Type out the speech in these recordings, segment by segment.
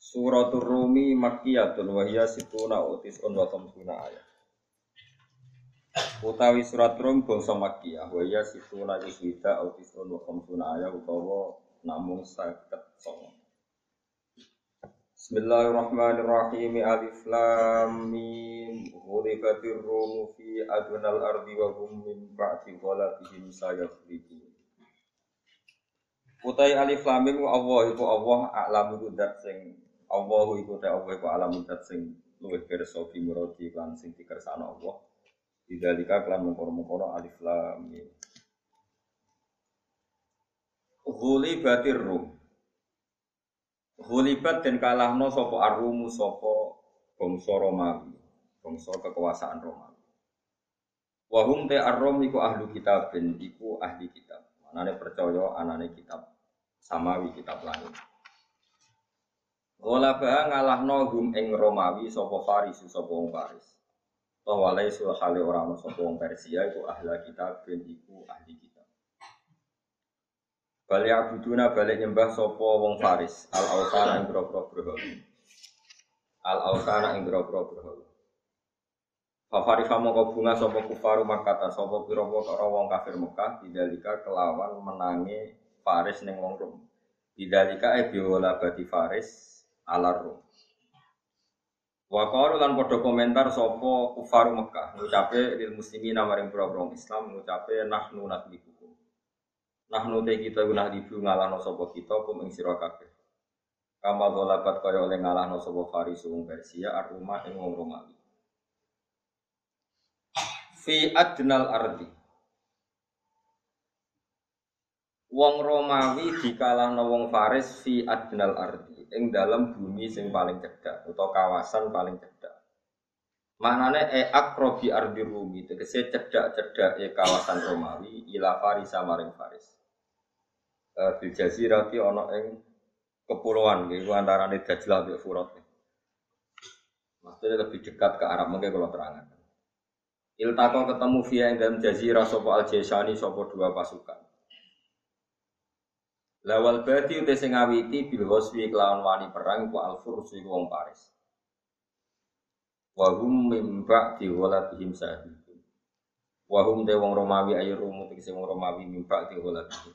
Suratul Rumi Makkiyatun wa hiya situna utis on wa khamsuna ayat. Utawi surat Rum bangsa Makkiyah wa hiya situna iswida utis on wa khamsuna ayat utawa namung saket songo. Bismillahirrahmanirrahim Alif Lam Mim Ghulibatir Rum fi adnal ardi wa hum min ba'di ghalabihim sayafliqun Utai alif lam mim Allah iku Allah a'lamu kudat sing Allahu iku ta Allah iku alam zat sing luwih pirsa fi muradi lan sing dikersakno Allah. Bidzalika kelan mengkono-mengkono alif lam mim. Ghulibatir rum. Ghulibat dan kalahno sapa arumu sapa bangsa Romawi, bangsa kekuasaan Romawi. Wahum te arrom iku ahlu kitab ben iku ahli kitab. Manane percaya anane kitab samawi kitab langit. Ghalaba ngalahno hum ing Romawi sapa Faris sapa wong Faris. Tawalai sul hale ora ono sapa wong Persia iku ahli kitab ben iku ahli kitab. Bali abuduna balik nyembah sapa wong Faris al ausana ing grobro berhala. Al ausana ing grobro berhala. Fafari kamu kau bunga sopo kufaru makata sopo piro wong kafir Mekah bidalika kelawan menangi Faris neng wong Rom. Bidalika e biola bati Faris alar rum. Wa lan komentar sapa kufaru Mekah ngucape lil muslimin maring pira-pira Islam ngucape nahnu nadlibukum. Nahnu te kita guna dibu ngalahno sapa kita kum ing sira kabeh. Kama golabat kaya oleh ngalahno sapa Faris wong Persia aruma ing Romawi. Fi adnal ardi Wong Romawi dikalahno wong Faris fi adnal ardi ing dalam bumi sing paling cedhak atau kawasan paling cedhak. Maknane e akrobi ardi Rumi tegese cedhak-cedhak e kawasan Romawi ila Faris maring Faris. E, bil jazirati ana ing kepulauan iku antarane Dajlah mbek Furat. Maksudnya lebih dekat ke Arab mungkin kalau terangan. Iltako ketemu via ing dalam jazirah sopo al Jaisani sopo dua pasukan. Lawal badi uti sing ngawiti bil ghuswi kelawan wani perang ku al furs iku wong Paris. Wa hum mim ba'di waladihim sahibun. Wa hum wong Romawi ayu rumu tegese wong Romawi mim ba'di waladihim.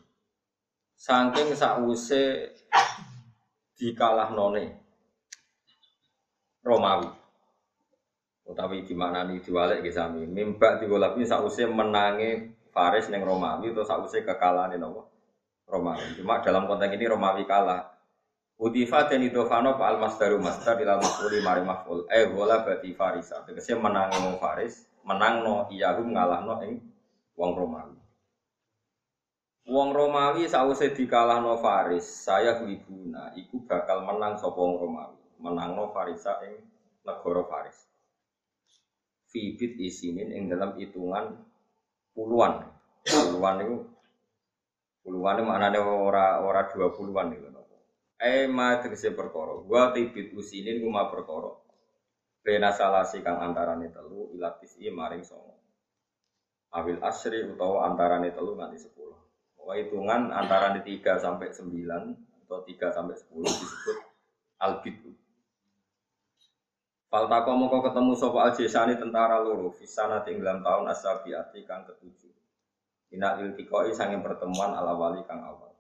Saking sause dikalahnone Romawi. Utawi nih diwalek ke sami. Mimba di golap sause menangi Faris neng Romawi atau sause kekalahan nopo Romawi. Cuma dalam konteks ini Romawi kalah. Utifa dan idofano pak al masdar ilal maf'uli mari maf'ul. Eh bola berarti farisa. Tegese menang wong Faris, menang no iyahum ngalah no ing wong Romawi. Wong Romawi sause no Faris, saya libuna iku bakal menang sapa wong Romawi. Menang no Farisa ing negara Faris. Fibit isinin ing dalam hitungan puluhan. Puluhan itu Puluhan maknanya ora ora dua puluhan itu. Eh ma tegese perkara. Gua tibit usinin kuma perkara. Bena salasi kang antarane telu ilatis i maring songo. Awil asri utawa antarane telu nganti sepuluh. Pokoknya hitungan antarane tiga sampai sembilan atau tiga sampai sepuluh disebut albitu. Faltako moko ketemu sopo aljesani tentara loro fisana tinggalan tahun asabiati kang ketujuh. Ina iltikoi sanging pertemuan ala wali kang awal.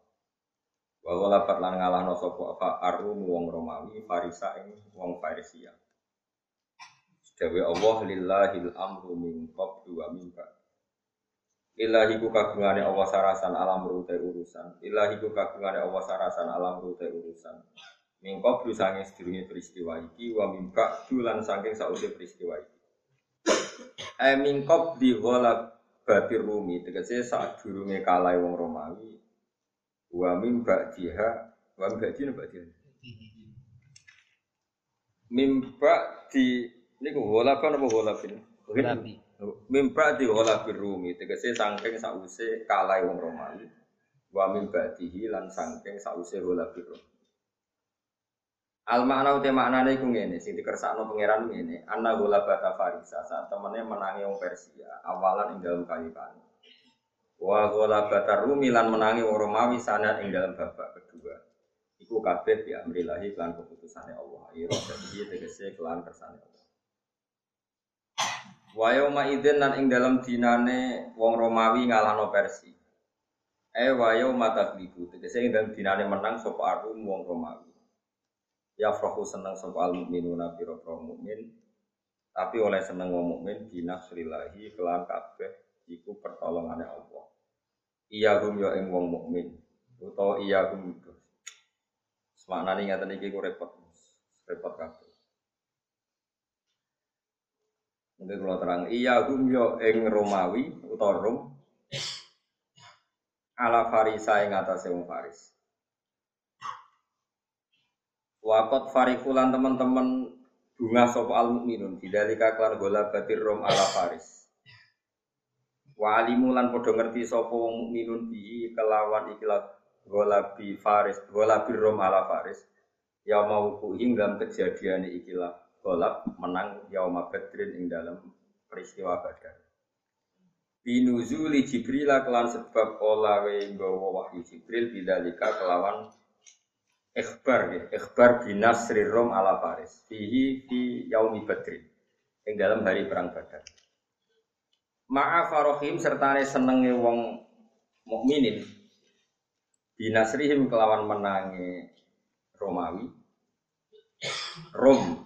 Wa lapat lan ngalahno sapa apa arum wong Romawi Farisa ing wong Farisia. Dewe Allah lillahil amru min qablu wa min ba'd. Ilahi ku kagungane Allah sarasan alam rute urusan. Ilahi ku kagungane Allah sarasan alam rute urusan. Min qablu sange sedurunge peristiwa iki wa min ba'du lan saking sausi peristiwa iki. Eh min qabli ghalab batir rumi tegese saat durunge kalai wong Romawi wa mim ba'diha wa mim ba'diha ba'diha Mimba di niku walaban apa walabin? Walabi. Mimba di walabir rumi tegese sangking sause kalai wong Romawi. Wa mimba dihi lan sangking sause walabir rumi. Al makna uti maknane iku ngene sing dikersakno pangeran ngene, anna gulabata farisa saat temene menangi wong Persia awalan ing dalam kayu kan. Wa gulabata rumi lan menangi wong Romawi sana ing dalam babak kedua. Iku kabeh bi amrillahi kelan keputusane Allah. Ira dadi tegese kelan kersane Allah. Wa yauma idzin lan ing dalam dinane wong Romawi ngalahno Persia. Eh wa yauma taglibu tegese ing dalam dinane menang sapa Arum wong Romawi. Ya frohu seneng sapa al mukminuna pira mukmin. Tapi oleh seneng wong mukmin binasrillahi kelan kabeh iku pertolongane Allah. Iya hum yo ing wong mukmin. Utawa iya hum Semaknane ngaten iki ku repot. Repot kabeh. Mungkin kalau terang, iya hum yo ing Romawi utawa Rom ala Farisa ing atase wong Faris. Wakot farikulan teman-teman bunga sop al mukminun bidalika klan gola batir rom ala Faris. Wa alimu lan padha ngerti sapa wong mukminun bi kelawan ikilah gola bi Faris, gola bi rom ala Faris. Ya mau dalam kejadian ikilah golab menang yauma badrin ing dalam peristiwa badar. Binuzuli Jibril kelan sebab olawe nggawa wahyu Jibril bidalika kelawan ikhbar ya, ikhbar binasri rom ala Faris. Fihi fi yaumi badrin. Ing dalam hari perang Badar. Ma'a farohim serta senenge wong mukminin binasrihim kelawan menangi Romawi. Rom.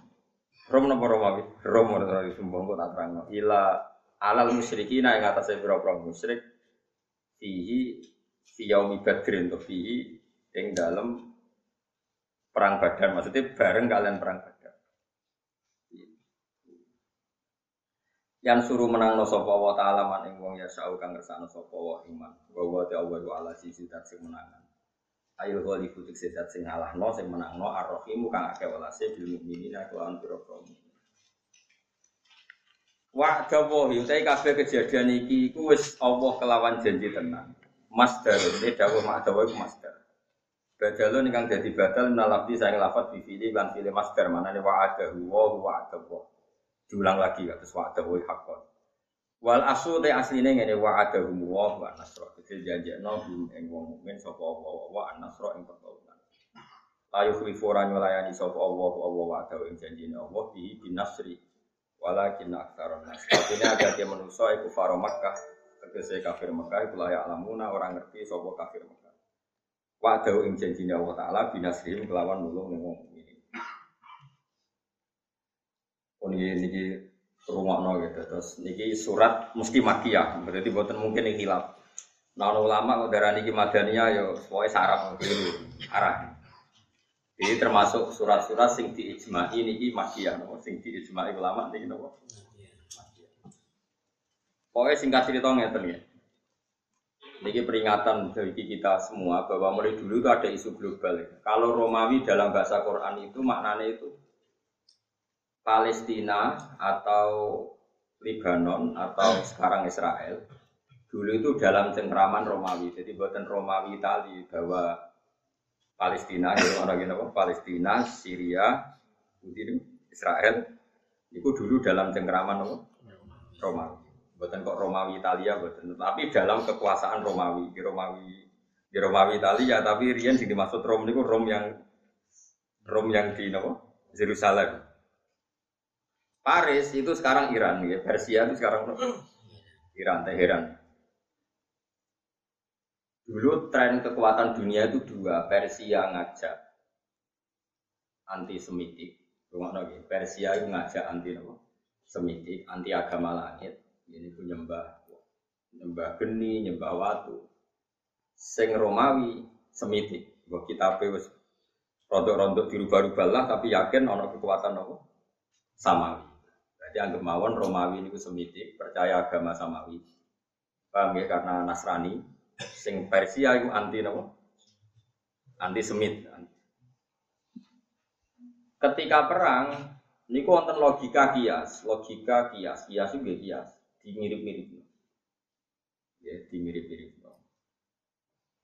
Rom napa Romawi? Rom ora disumbang kok tak terangno. Ila alal musyrikin ing atase pira-pira musyrik fihi fi yaumi badrin to fihi ing dalem perang Badar maksudnya bareng kalian perang Badar. Yang suruh menang no sopo wa ta'ala man ing wong ya sa'u kang kersane sapa wa iman. Wa wa ta'ala wa ala sisi dat sing menangan. Ayo ghali futik sedat sing ngalahno sing menangno ar-rahimu kang akeh welase bil mukminina kelawan pira-pira. Wa dawahi utai kabeh kejadian iki iku wis Allah kelawan janji tenan. Masdar, ini dawuh mak dawuh iku masdar. Badalun ingkang dadi badal nalafdi saya lafat di fili lan fili masdar mana ne wa'adahu wa wa'adahu. Diulang lagi kados wa'adahu haqqan. Wal asu te asline ngene wa'adahu wa wa nasra. Dadi janjekno hum ing wong mukmin sapa Allah wa nasra ing pertolongan. La yukhlifu ora nyulayani sapa Allah Allah wa'adahu ing janjine Allah bihi bin nasri. Walakin aktsaron nas. Ada dia manusa iku faro Makkah. Tegese kafir Makkah iku layak alamuna orang ngerti sapa kafir Makkah. Wa'dahu ing janjine Allah Ta'ala binasrihim kelawan nulung wong mukmin. Oh niki rungokno gitu. Terus niki surat mesti makiyah, berarti boten mungkin iki hilaf. Nah ulama kok darah niki madaniyah yo pokoke saraf keliru arah. Jadi termasuk surat-surat sing diijma'i niki makiyah, no? sing diijma'i ulama niki nopo. Pokoknya singkat cerita ngeten ya. Ini peringatan bagi kita semua bahwa mulai dulu itu ada isu global. Kalau Romawi dalam bahasa Quran itu maknanya itu Palestina atau Lebanon atau sekarang Israel. Dulu itu dalam cengkraman Romawi. Jadi buatan Romawi Itali bahwa Palestina, ya orang apa? Palestina, Syria, Israel. Itu dulu dalam cengkraman Romawi. Buatan kok Romawi Italia, buatan. Tapi dalam kekuasaan Romawi, di Romawi di Romawi Italia, tapi Rian sing dimaksud Rom itu Rom yang Rom yang di nopo Yerusalem. Paris itu sekarang Iran, ya. Persia itu sekarang Iran, Teheran. Dulu tren kekuatan dunia itu dua, Persia ngajak anti Semitik, rumah Persia itu ngajak anti Semitik, anti agama langit, ini pun nyembah nyembah geni, nyembah watu. Sing Romawi semitik. Mbok kita wis rontok-rontok dirubah-rubah lah tapi yakin ono kekuatan apa? Samawi. Berarti anggap mawon Romawi ini semitik, percaya agama Samawi. Paham ya karena Nasrani, sing Persia itu anti apa? Anti Semit. ketika perang niku wonten logika kias, logika kias, kias itu kias, dimirip-mirip. Ya, dimirip-mirip.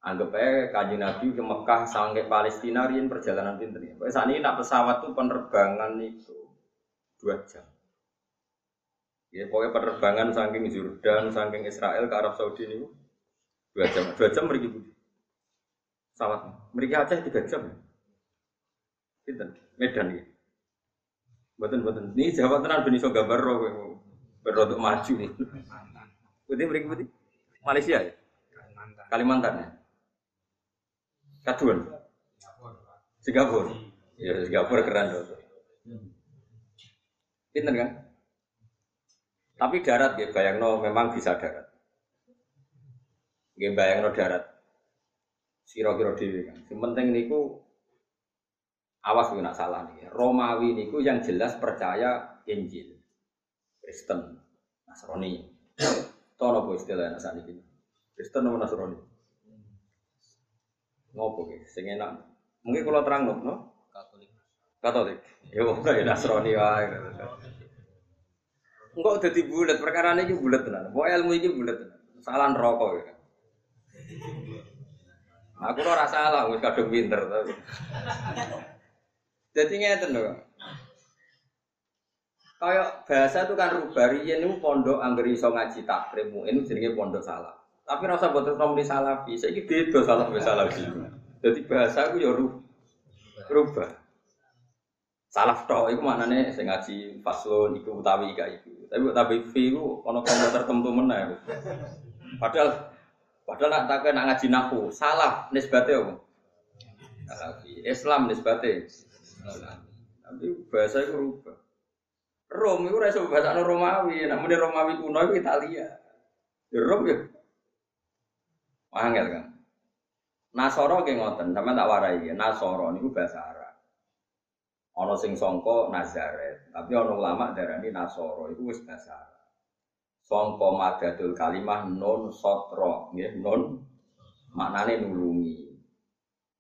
Anggap aja kaji Nabi ke Mekah sampai Palestina rian perjalanan pinter ya. Saat ini nak pesawat tuh penerbangan itu dua jam. Ya pokoknya penerbangan saking Jordan, saking Israel ke Arab Saudi ini dua jam, dua jam budi. Pesawat, mereka aja tiga jam. Pinter, Medan ya. Betul betul. Ini Jawa Tengah benih so gambar roh, berodok maju nih. Putih mereka putih. Malaysia ya. Kalimantan. Kalimantan ya. Kaduan. Singapura. Ya Singapura keren tuh. Pinter kan? Tapi darat ya, bayang no memang bisa darat. Gak bayang no darat. Siro-kiro dewi kan. Yang penting niku awas gue nak salah nih. Romawi niku yang jelas percaya Injil, Kristen, Nasrani. Tono bu istilah saat ini. Kristen atau Nasrani? Ngopo ki? Sing enak. Mungkin kalau terang no? Katolik. Katolik. Ya wong ya Nasrani wae. Enggak udah bulat, perkara ini bulat tenan. Bawa ilmu ini bulat tenan. Salah rokok ya. Aku ora salah, wis kadung pinter tapi. Jadi ngeten lho. Kayak bahasa itu kan rubah riyen niku pondok anggere iso ngaji takrim, ini jenenge pondok salah. Tapi rasa buat terus di salafi, saya ini beda salah be salafi. Jadi bahasa aku ya rubah. Salaf itu mana nih? Saya ngaji faslon, itu utawi kayak itu. Tapi utawi fi itu ono komputer tertentu mana? Padahal, padahal nak tak nak ngaji nahu, salah nisbatnya apa? Salafi. Islam nisbatnya. Tapi bahasa itu rubah. Rom itu rasa bahasa Romawi, namun Romawi kuno itu Italia. Ya Rom ya Angel kan. Nasoro ki ngoten, sama tak warai ya. Nasoro niku bahasa Arab. Ono sing songko Nazaret, tapi ono ulama darani Nasoro itu wis bahasa Arab. Songko madadul kalimah non sotro, nggih non maknane nulungi.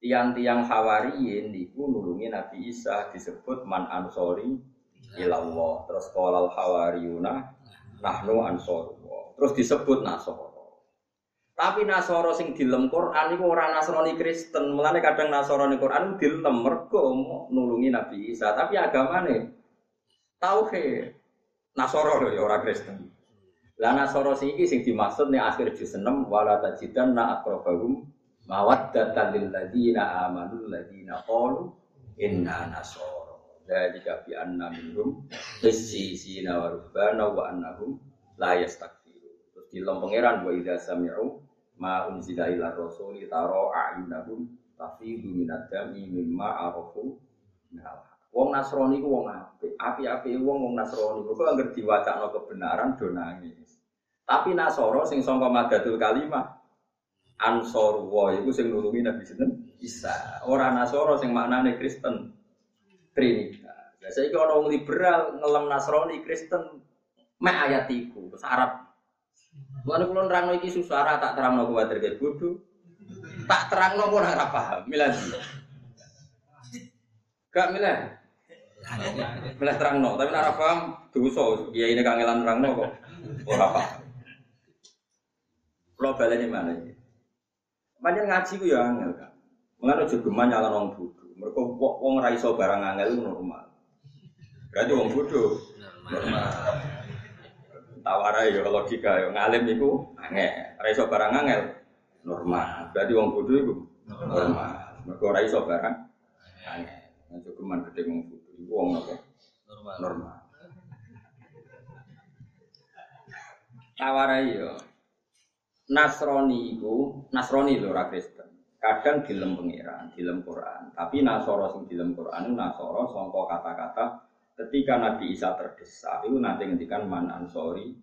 Tiang-tiang hawariyin niku nulungi Nabi Isa disebut man ansori ilallah. Terus kolal hawariyuna nahnu ansorullah. Terus disebut Nasoro. Tapi Nasoro sing dilem Quran iku ora Nasrani Kristen. Mulane kadang Nasrani Quran dilem mergo nulungi Nabi Isa, tapi agamane tauhid. Nasoro lho ya ora Kristen. Lah Nasoro sing iki sing dimaksud nih akhir juz 6 wala tajidanna aqrabahum mawaddatan lil ladina amanu ladina qalu inna nasoro. Dzalika bi anna minhum qissisina wa rubbana wa annahum la yastakbiru. Terus dilem pangeran wa idza sami'u ma unzila ila rasuli taro a'yunahum tafidu minad dami mimma arafu Wong Nasrani ku wong apik, api-api wong wong Nasrani ku anggere diwacakno kebenaran do nangis. Tapi Nasoro sing sangka madatul kalimah Ansor wa iku sing nulungi Nabi sinten Isa. Ora Nasoro sing maknane Kristen Trinitas. Lah saiki ana wong liberal ngelem Nasrani Kristen mek ayat iku, Arab Mulane kula nerangno iki susah tak terangno kuwatir ge bodho. Tak terangno kok ora paham. Milah. Gak milah. Milah terangno, tapi ora paham dosa. Ya ini kangelan terangno kok ora paham. Kula baleni mana iki? Pancen ngaji ku ya angel kan. Mulane aja geman nyala wong bodho. Mergo wong ra iso barang angel itu normal. Berarti wong bodho normal. Tawarai ya logika ya. Ngalim itu angel. Iso barang angel normal. Berarti wong bodoh itu normal. Ora iso barang angel. Nanti keman gede wong bodoh. Iku wong apa? Normal. Normal. Tawarai ya. Nasrani itu Nasrani lho Kristen kadang dilem pengiran dilem Quran tapi Nasoro sing dilem Quran Nasoro songko kata-kata ketika Nabi Isa terdesak itu nanti ngendikan man ansori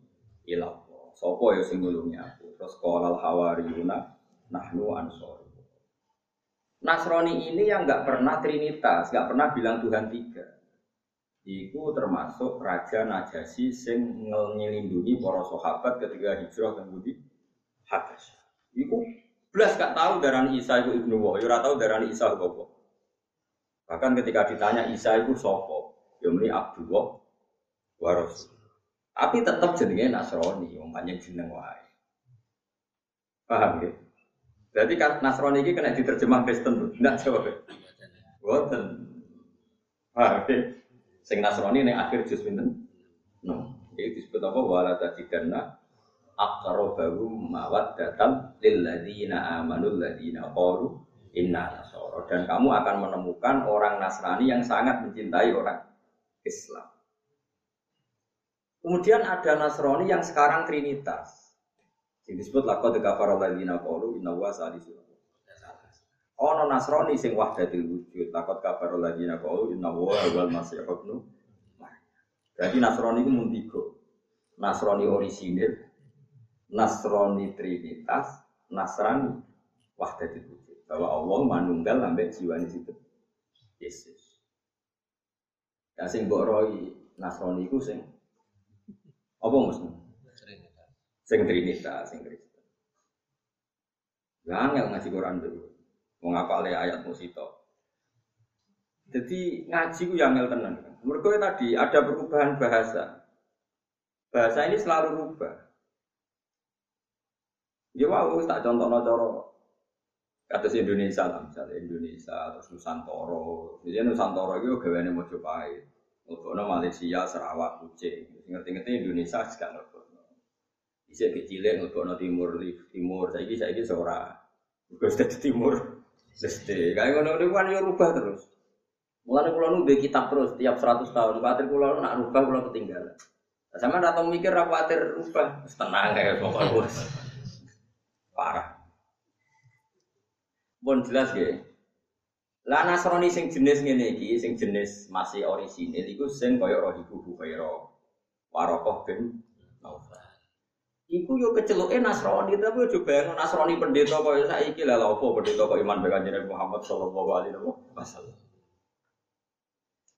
ilallah sopo ya sing aku terus kolal hawariyuna nahnu ansori Nasrani ini yang nggak pernah trinitas, nggak pernah bilang Tuhan tiga. Iku termasuk Raja Najasi sing ngelindungi para sahabat ketika hijrah ke Budi Habas. Iku belas gak tahu darah Isa itu ibnu Wah, ya tahu darah Isa apa. Bahkan ketika ditanya Isa itu sopo, ya muni Abdullah wa Rasul. Tapi tetap jenenge Nasrani, panjang jeneng wae. Paham ya? Berarti kan Nasrani ini kena diterjemah Kristen tuh, enggak jawab? Boten. Paham ya? Sing Nasrani ini akhir pinten? No. Jadi disebut apa? Wala tajidanna aqrabahum mawaddatan lil ladzina amanu ladzina qalu inna nasara. Dan kamu akan menemukan orang Nasrani yang sangat mencintai orang Islam. Kemudian ada Nasrani yang sekarang Trinitas. Yang disebut lakot kafara ladzina qalu inna wa salisu. Ono Nasrani sing wahdatil wujud, takut kabar ladzina qalu inna wa wal masih ibnu Berarti Nasrani itu muntigo. Nasrani orisinil, Nasrani Trinitas, Nasrani wahdatil wujud. Bahwa Allah manunggal sampai jiwa di situ. Yesus. Ya sing mbok roi Nasrani iku sing apa maksudnya? Sing Trinitas, sing Kristen. Ya angel ngaji Quran dulu. Mau ngapal ayat musito. Jadi ngaji ku yang angel tenan. Mereka tadi ada perubahan bahasa. Bahasa ini selalu rubah. Ya wow, tak contoh coro kata si Indonesia lah, misalnya Indonesia terus Nusantoro. Jadi Nusantoro itu gaweane Mojopahit. Untuk Malaysia, Sarawak, Kucing. Ngerti-ngerti Indonesia juga ngerti. Bisa kecilnya ngerti timur, timur. Saya ini, saya ini seorang. Gue sudah di timur. Sesti. Kayak ngono-ngono kan ya rubah terus. Mulane kula nu kitab terus tiap 100 tahun. Kuatir kula nak rubah kula ketinggalan. Sama ratau mikir ra kuatir rubah. Tenang kayak pokoknya. Parah. Pun jelas ya. Lah Nasrani sing jenis ngene iki, sing jenis masih orisinil iku sing kaya Rahibu Buhaira. Warokoh bin Naufal. Iku yo keceluke Nasrani, tapi yo bayangno Nasrani pendeta kaya saiki lah apa pendeta kok iman be Kanjeng Muhammad sallallahu alaihi wasallam.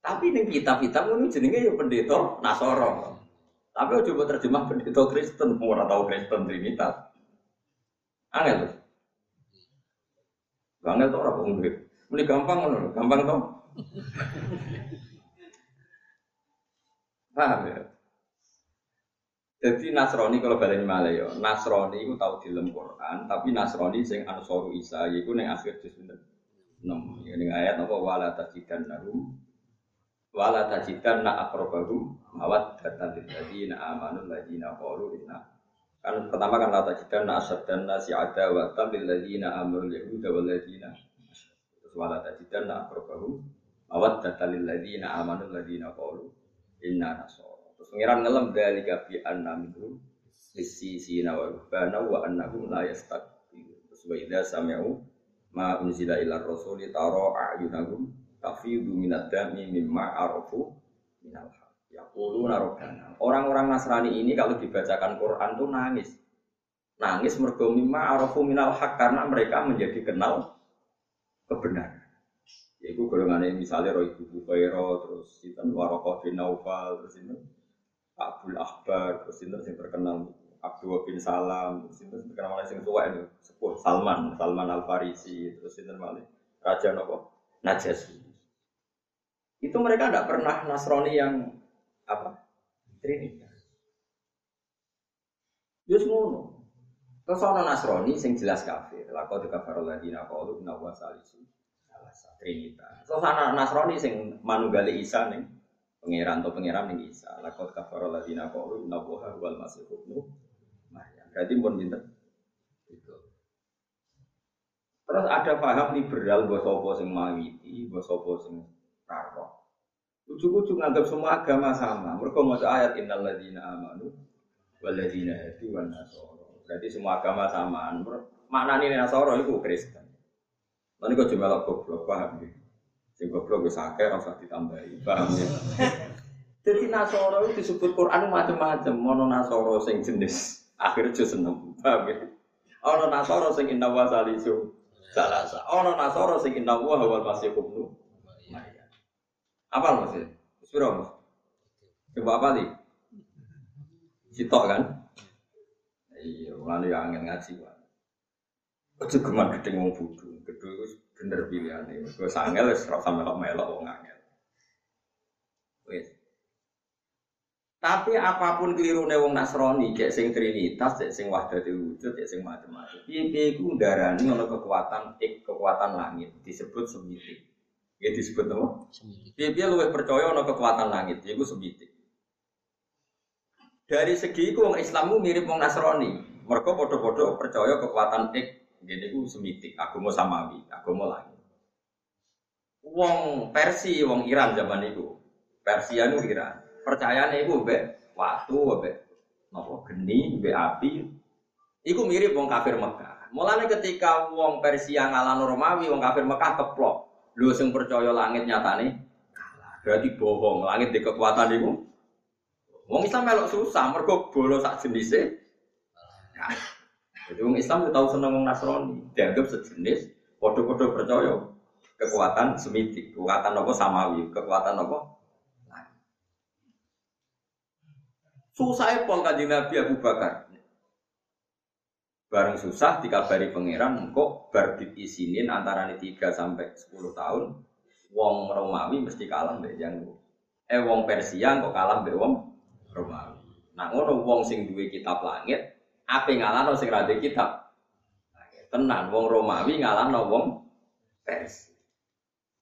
Tapi ning kitab-kitab ngono jenenge yo pendeta Nasoro. Tapi coba terjemah pendeta Kristen, ora tau Kristen Trinitas. Angel. Angel tuh orang penggrit. Ini gampang kan? gampang toh. Paham ya? Jadi Nasrani kalau balik malah ya, Nasrani itu tahu di Quran, tapi Nasrani sing Ansaru Isa, yaitu neng akhir juz enam. Ya neng ayat apa wala tajidan nahum wala tajidan na mawat datan lilladzina amanu ladzina qalu inna kan pertama kan la tajidan na asaddan nasi ada wa tam lilladzina amanu yahuda wal ladzina wala tajidan na akrobahu awat data lil ladina amanu ladina qalu inna nasara. Terus pengiran ngelem dari gabi anna minhum lisi sina wa rubana wa annahum la yastakbirun terus wa idza sami'u ma unzila ila rasuli tara a'yunahum tafidu minad dami mimma arafu minal yaquluna rabbana. Orang-orang Nasrani ini kalau dibacakan Quran tuh nangis. Nangis mergo mimma arafu minal haq karena mereka menjadi kenal kebenaran. Ya, itu golongan misalnya Roy Bubu Fairo, terus itu Warokoh bin Naufal, terus itu Abdul Akbar, terus itu yang terkenal? Abdul bin Salam, terus itu terkenal malah yang tua itu? Sepuh Salman, Salman Al Farisi, terus itu malah Raja Nopo? Najasyi. Itu mereka tidak pernah Nasrani yang apa Trinitas. Yus ngono. Terus ana Nasrani sing jelas kafir. Kafara alladziina qalu inna huwa salisu trinitas. Terus Nasrani sing manunggali Isa ning pangeran atau pangeran ning Isa. Laqad kafara alladziina qalu inna huwa huwal masih ibnu Maryam. Berarti pun. Itu. Terus ada paham liberal bahwa sopo sing mawiti, bahwa sopo sing karo. Ujuk-ujuk nganggap semua agama sama. Mereka mau ayat innal ladzina amanu wal ladzina hadu wan. Berarti semua agama samaan. Mana nih Nasoro itu Kristen. Nanti kau cuma goblok paham ya? Sing goblok bisa akeh rasa ditambahi paham ya? Jadi Nasoro itu disebut Quran macam-macam. Mono Nasoro sing jenis akhir juz enam paham ya? Ono Nasoro sing inna wa salisu salasa. Ono Nasoro sing inna wa wal masih kubnu. Apa maksudnya? Sepiro Coba apa nih? Citok kan? Iya, mulane ya angin ngaji wae. Aja geman gedeng wong bodho. Gedhe wis Bener pilihan ini. Gue sangel, serap sama melok melok wong angel. Tapi apa pun keliru wong Nasrani, cek sing Trinitas, cek sing Wahdatul Wujud, cek sing macam-macam. Piye-piye iku ndarani kekuatan ik, kekuatan langit disebut semitik. Ya disebut apa? Piye-piye luwih percaya ono kekuatan langit, yaiku semitik. Dari segi iku wong Islammu mirip wong Nasrani. Mereka bodoh-bodoh percaya kekuatan ik, jadi ku semitik, agama samawi, agama langit. Wong Persi, wong Iran zaman itu, Persia itu Iran percayane iku mbek waktu mbek napa geni mbek api iku mirip wong kafir Mekah. Mulane ketika wong Persia ngalahno Romawi, wong kafir Mekah keplok. Lho sing percaya langit nyatane Berarti bohong, langit di kekuatan iku. Wong Islam melok susah, mergo bolo sak jenise. Nah, jadi wong Islam tahu seneng wong Nasrani, dianggap sejenis, podo-podo percaya kekuatan semitik, kekuatan apa? Samawi, kekuatan apa? Susah pol kanjeng Nabi Abu Bakar. Bareng susah dikabari pangeran kok barbit isinin antara ini 3 sampai 10 tahun wong Romawi mesti kalah mbek yang eh wong Persia kok kalah mbek wong Romawi. Nah ngono wong sing duwe kitab langit ape ngalahno sing ra kitab. Tenan wong Romawi ngalahno wong Persia.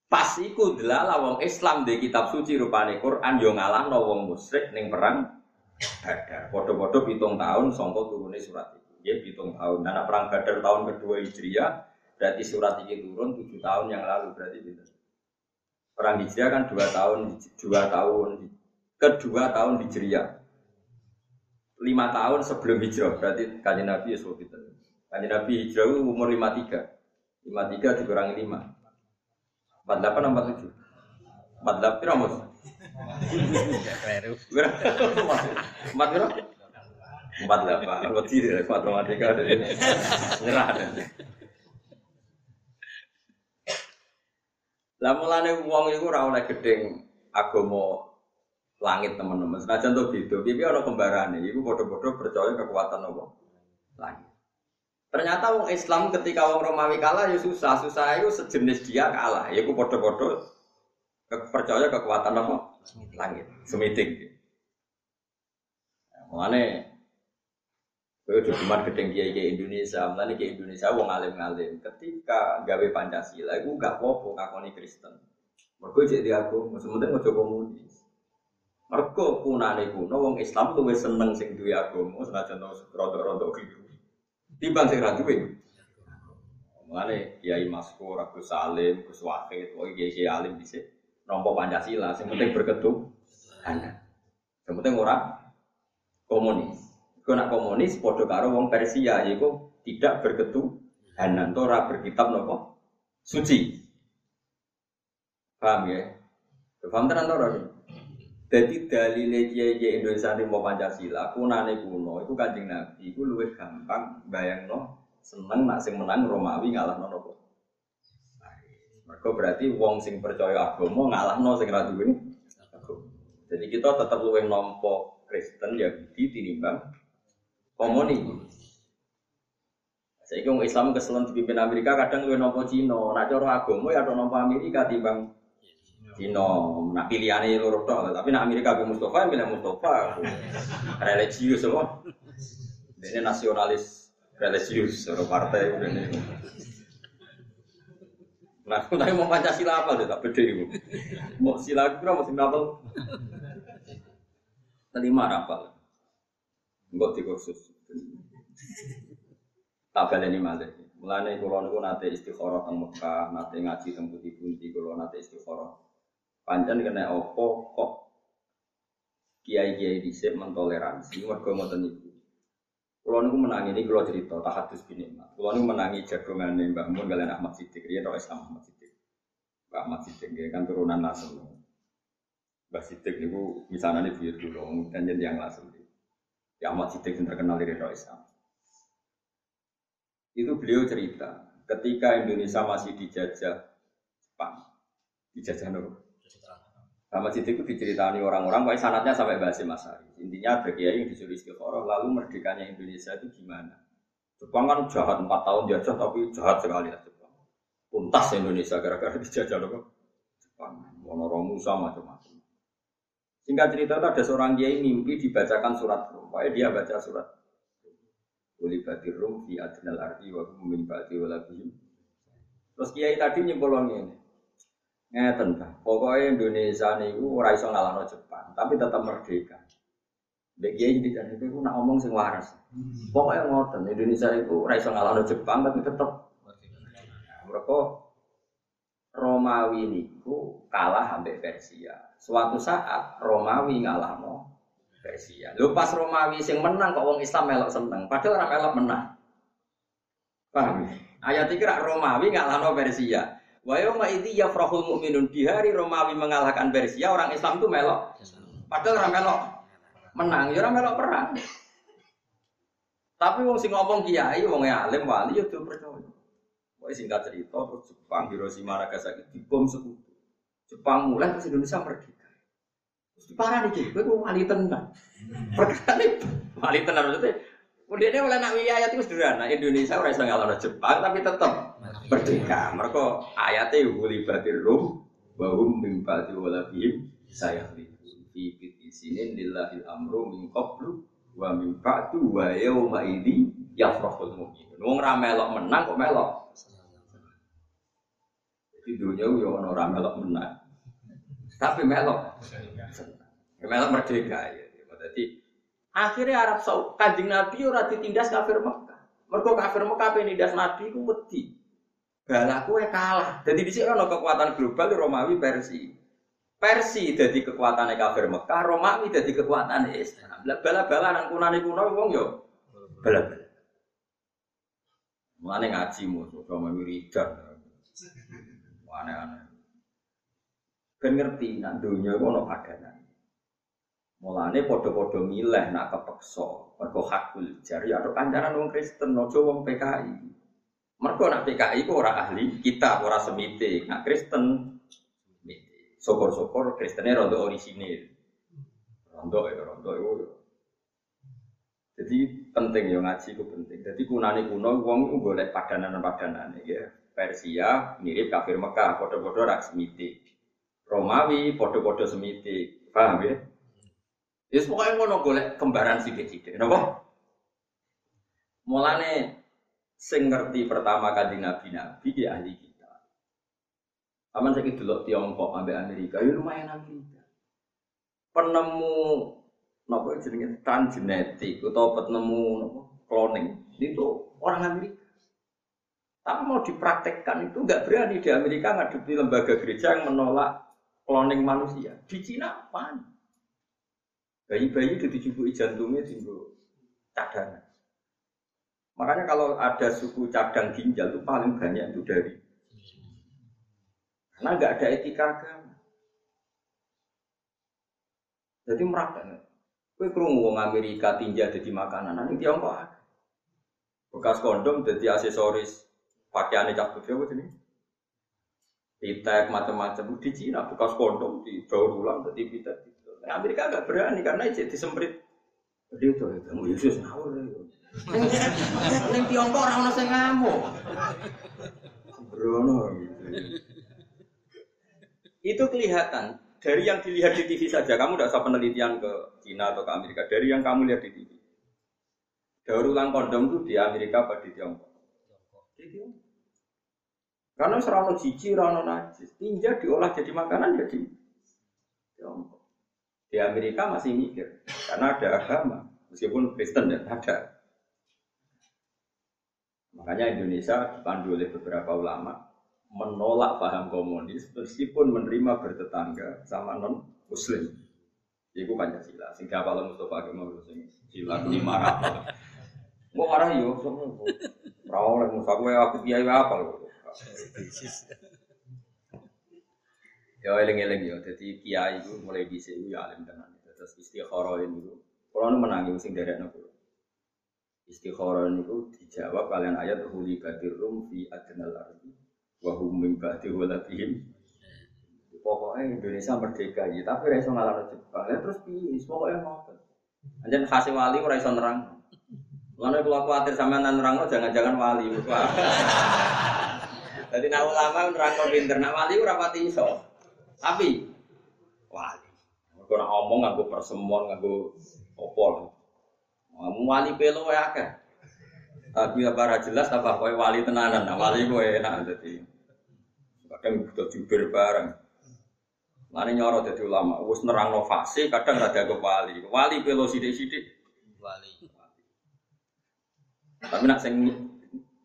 Pas iku delala wong Islam di kitab suci rupane Quran yo ngalahno wong musyrik ning perang Badar. Bodoh-bodoh hitung tahun songko turunnya surat. Ya hitung tahun. Karena perang Badar tahun kedua Hijriah, berarti surat ini turun tujuh tahun yang lalu berarti gitu. Perang Hijriah kan dua tahun, dua tahun, kedua tahun Hijriah. Lima tahun sebelum hijrah, berarti kajian Nabi ya gitu. Kajian Nabi hijrah umur lima tiga, lima tiga dikurangi lima, empat delapan empat tujuh, empat delapan Kleru. Empat berapa? Empat delapan. Wedi matematika ada ini. Nyerah ada. Lah mulane wong iku ora oleh gedeng agama langit teman-teman. Senajan to beda, piye ana kembarane. Iku padha-padha percaya kekuatan apa? Langit. Ternyata wong Islam ketika wong Romawi kalah ya susah, susah itu sejenis dia kalah. Ya ku padha-padha percaya kekuatan apa? langit, semiting. Mengenai Kowe cuma gedeng kiai kiai Indonesia, mulane kiai Indonesia wong alim-alim. Ketika gawe Pancasila, iku gak apa-apa ngakoni Kristen. Mergo cek di aku, sementing ojo komunis. Mergo punane kuno wong Islam luwih seneng sing duwe agama senajan rada-rada keliru. Timbang sing ra duwe. Mulane Kiai Maskur, Agus Salim, Gus Wahid, kiai kiai alim dhisik nompo Pancasila, yang penting berketuhanan. Yang penting orang komunis. Kau nak komunis, podo karo wong Persia, yaitu tidak berketuhanan, tora berkitab nopo suci. Paham ya? Paham tenan ora? Jadi dalile kiai Indonesia ini mau Pancasila, kunane kuno, itu kanjeng Nabi, itu lebih gampang bayang no, seneng nak sing menang Romawi ngalah no nopo mereka berarti wong sing percaya agama ngalahno sing ra duwe Jadi kita tetap luwih nompo Kristen Yahudi tinimbang komuni. Saya kira Islam keselan dipimpin Amerika kadang luwih nompo Cina. Nah cara agama ya ada nompo Amerika timbang Cina. Nah pilihannya loro tok, tapi nak Amerika be Mustafa milih Mustafa. Religius semua. Ini nasionalis religius, orang partai ini. Nah, aku tanya mau Pancasila apa deh, tak beda itu. Mau sila aku mau sila apa? Terima apa? Enggak di kursus. Tak baleni malih. Mulane kula niku nate istikharah teng Mekah, nate ngaji teng pundi-pundi kula nate istikharah. Pancen kena opo kok kiai-kiai dhisik mentoleransi mergo ngoten niku. Kulo niku menangi ini kulo cerita tahadus bin nikmat. Kulo niku menangi jagongane Mbah Mun kalian Ahmad Siddiq, riyen roh Islam Ahmad Siddiq. Mbah Ahmad Siddiq kan turunan Nasr. Mbah Siddiq niku misalnya buyut dulu, dan yang Nasr. Ya Ahmad Siddiq yang terkenal dari roh Islam. Itu beliau cerita ketika Indonesia masih dijajah Jepang, dijajah Nur. Sama situ itu diceritani orang-orang, kayak sanatnya sampai bahasa Masari. Intinya ada kiai yang disuruh istiqoroh, lalu merdekanya Indonesia itu gimana? Jepang kan jahat empat tahun jajah, tapi jahat sekali lah Jepang. tuntas Indonesia gara-gara dijajah apa? Jepang. Monoromu sama macam-macam. Singkat cerita itu ada seorang kiai mimpi dibacakan surat Rum. Pokoknya dia baca surat Ulibatir Rum fi adnal arti wa min ba'di walabihim. Terus kiai tadi nyimpulnya ini. Ngeten ta. Pokoknya Indonesia niku ora iso Jepang, tapi tetap merdeka. Mbek kiai iki kan itu nak ngomong sing waras. Pokoknya ngoten, Indonesia itu ora iso Jepang tapi tetap mereka Romawi niku kalah ambek Persia. Suatu saat Romawi ngalahno Persia. Lho pas Romawi sing menang kok wong Islam melok seneng, padahal ora melok menang. Paham? ya? Ayat iki rak Romawi ngalahno Persia. Wa yauma idzi yafrahul mu'minun di hari Romawi mengalahkan Persia, orang Islam itu melok. Padahal ora melok menang, ya ora melok perang. Tapi wong sing ngomong kiai, wong alim wali ya tuh percaya. Pokoknya singkat cerita, terus Jepang Hiroshima Nagasaki dibom sekutu. Jepang mulai terus Indonesia merdeka. Terus diparah nih, gue tuh wali tenang. Perkara ini wali tenang maksudnya. Kemudian dia oleh nak ayat itu sederhana. Indonesia orang bisa ngalahkan Jepang tapi tetap merdeka. Mereka ayatnya huli batir rum, bahum mimpati walabihim saya lihat fi fiti sinin lillahil amru min qablu wa min ba'du wa idzi yafrahul mu'minun. Wong ra melok menang kok melok. Di dunia yo ono ra melok menang. Tapi melok Ya, melok merdeka ya. Jadi akhirnya Arab Saudi kanjeng Nabi ora ditindas kafir Mekah. Mergo kafir Mekah penindas Nabi ku wedi. Balaku kalah. Jadi di sini ono kekuatan global Romawi Persia. Persi jadi kekuatan kafir Mekah, Romawi jadi kekuatan Islam. Bala-bala nang kunane kuno wong yo bala-bala. Mulane ngaji musuh sama wiridan. Aneh-aneh. Ben ngerti nak dunya ku ono padanan. Mulane padha-padha milih nak kepeksa, mergo hakul jari atau kancaran wong Kristen, aja wong PKI. Mergo nak PKI ku ora ahli kita, ora semite. Nak Kristen. Syukur-syukur Kristennya rondo orisinil. Rondo ya, rondo itu. Jadi penting ya ngaji itu penting. Jadi kunani kuno wong itu golek padanan-padanan ya. Persia mirip kafir Mekah, podo-podo rak semite. Romawi podo-podo semite. Paham ya? Ya pokoknya ngono golek kembaran sithik-sithik. Napa? Mulane sing ngerti pertama kali nabi-nabi ya ahli kita. Aman saya delok Tiongkok ambek Amerika, ya lumayan Amerika. Penemu napa jenenge transgenetik atau penemu napa cloning itu orang Amerika. Tapi mau dipraktekkan itu nggak berani di Amerika ngadepi lembaga gereja yang menolak cloning manusia. Di Cina apa? Bayi-bayi dijubui jantungnya timbul cadangan. Makanya kalau ada suku cadang ginjal itu paling banyak itu dari karena nggak ada etika agama. Jadi merakam. Kue kerungu wong Amerika tinja jadi makanan, nanti Tiongkok ada. Bekas kondom jadi aksesoris pakaian cak putri apa ini? Pitek macam-macam di Cina bekas kondom di daur ulang jadi pitek. Nah, Amerika nggak berani karena itu disemprit. Jadi itu kamu Yesus ngawur. Neng Tiongkok orang orang ngamuk. Itu kelihatan dari yang dilihat di TV saja. Kamu tidak usah penelitian ke Cina atau ke Amerika. Dari yang kamu lihat di TV. Daur ulang kondom itu di Amerika apa di Tiongkok? Di Tiongkok. Karena serana cici, serana najis. Tinja diolah jadi makanan jadi Tiongkok. Di Amerika masih mikir karena ada agama, meskipun Kristen dan ada. Makanya Indonesia dipandu oleh beberapa ulama menolak paham komunis meskipun menerima bertetangga sama non muslim. Iku Pancasila. Sehingga kalau Mustafa Kemal sing sila lima rapal. Mau marah yo, semua. Rawol yang Mustafa gue aku kiai apa lo? Ya eling-eling ya. Jadi kiai itu mulai di sini ya alim tenan. Terus istikharah itu. Kalau nu menangi sing derek nopo. Istikharah itu dijawab kalian ayat huli badir fi adnal ardi wa hum min ba'di. Pokoknya Indonesia merdeka ya, tapi ra iso ngalahno Jepang. Ya terus piye? Pokoknya ngoten. Anjen hasil wali ora iso nerang. Lalu kalau khawatir sama nerang jangan-jangan wali. Jadi nak ulama nerangno pinter, nak wali ora pati iso. Tapi wali. Mergo nak omong nganggo nganggo opol. Ngomong wali pelo wae akeh. Tapi apa jelas apa kowe wali tenanan. Nah, wali kowe enak dadi. Kadang butuh jubir bareng. Mane nyoro dadi ulama, wis nerangno fase, kadang rada ke wali. Wali pelo sithik-sithik. Wali. Tapi nak sing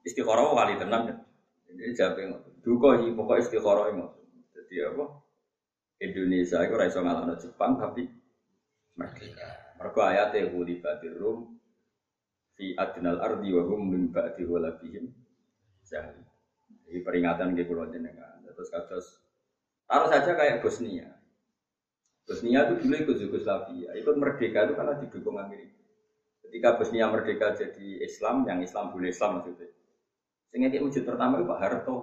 istikharah wali tenan. Ini jape ngoten. Duka iki pokoke istikharah ngoten. Dadi apa? Indonesia itu raiso ngalahno Jepang tapi merdeka. Mergo ayate huli batir rum fi adnal ardi wa hum min ba'di walabihim. Jadi peringatan ke pulau jenengan. Terus kados taruh saja kayak Bosnia. Bosnia itu dulu ikut Yugoslavia, ikut merdeka itu karena didukung Amerika. Ketika Bosnia merdeka jadi Islam, yang Islam boleh Islam maksudnya. Sehingga dia wujud pertama itu Pak Harto.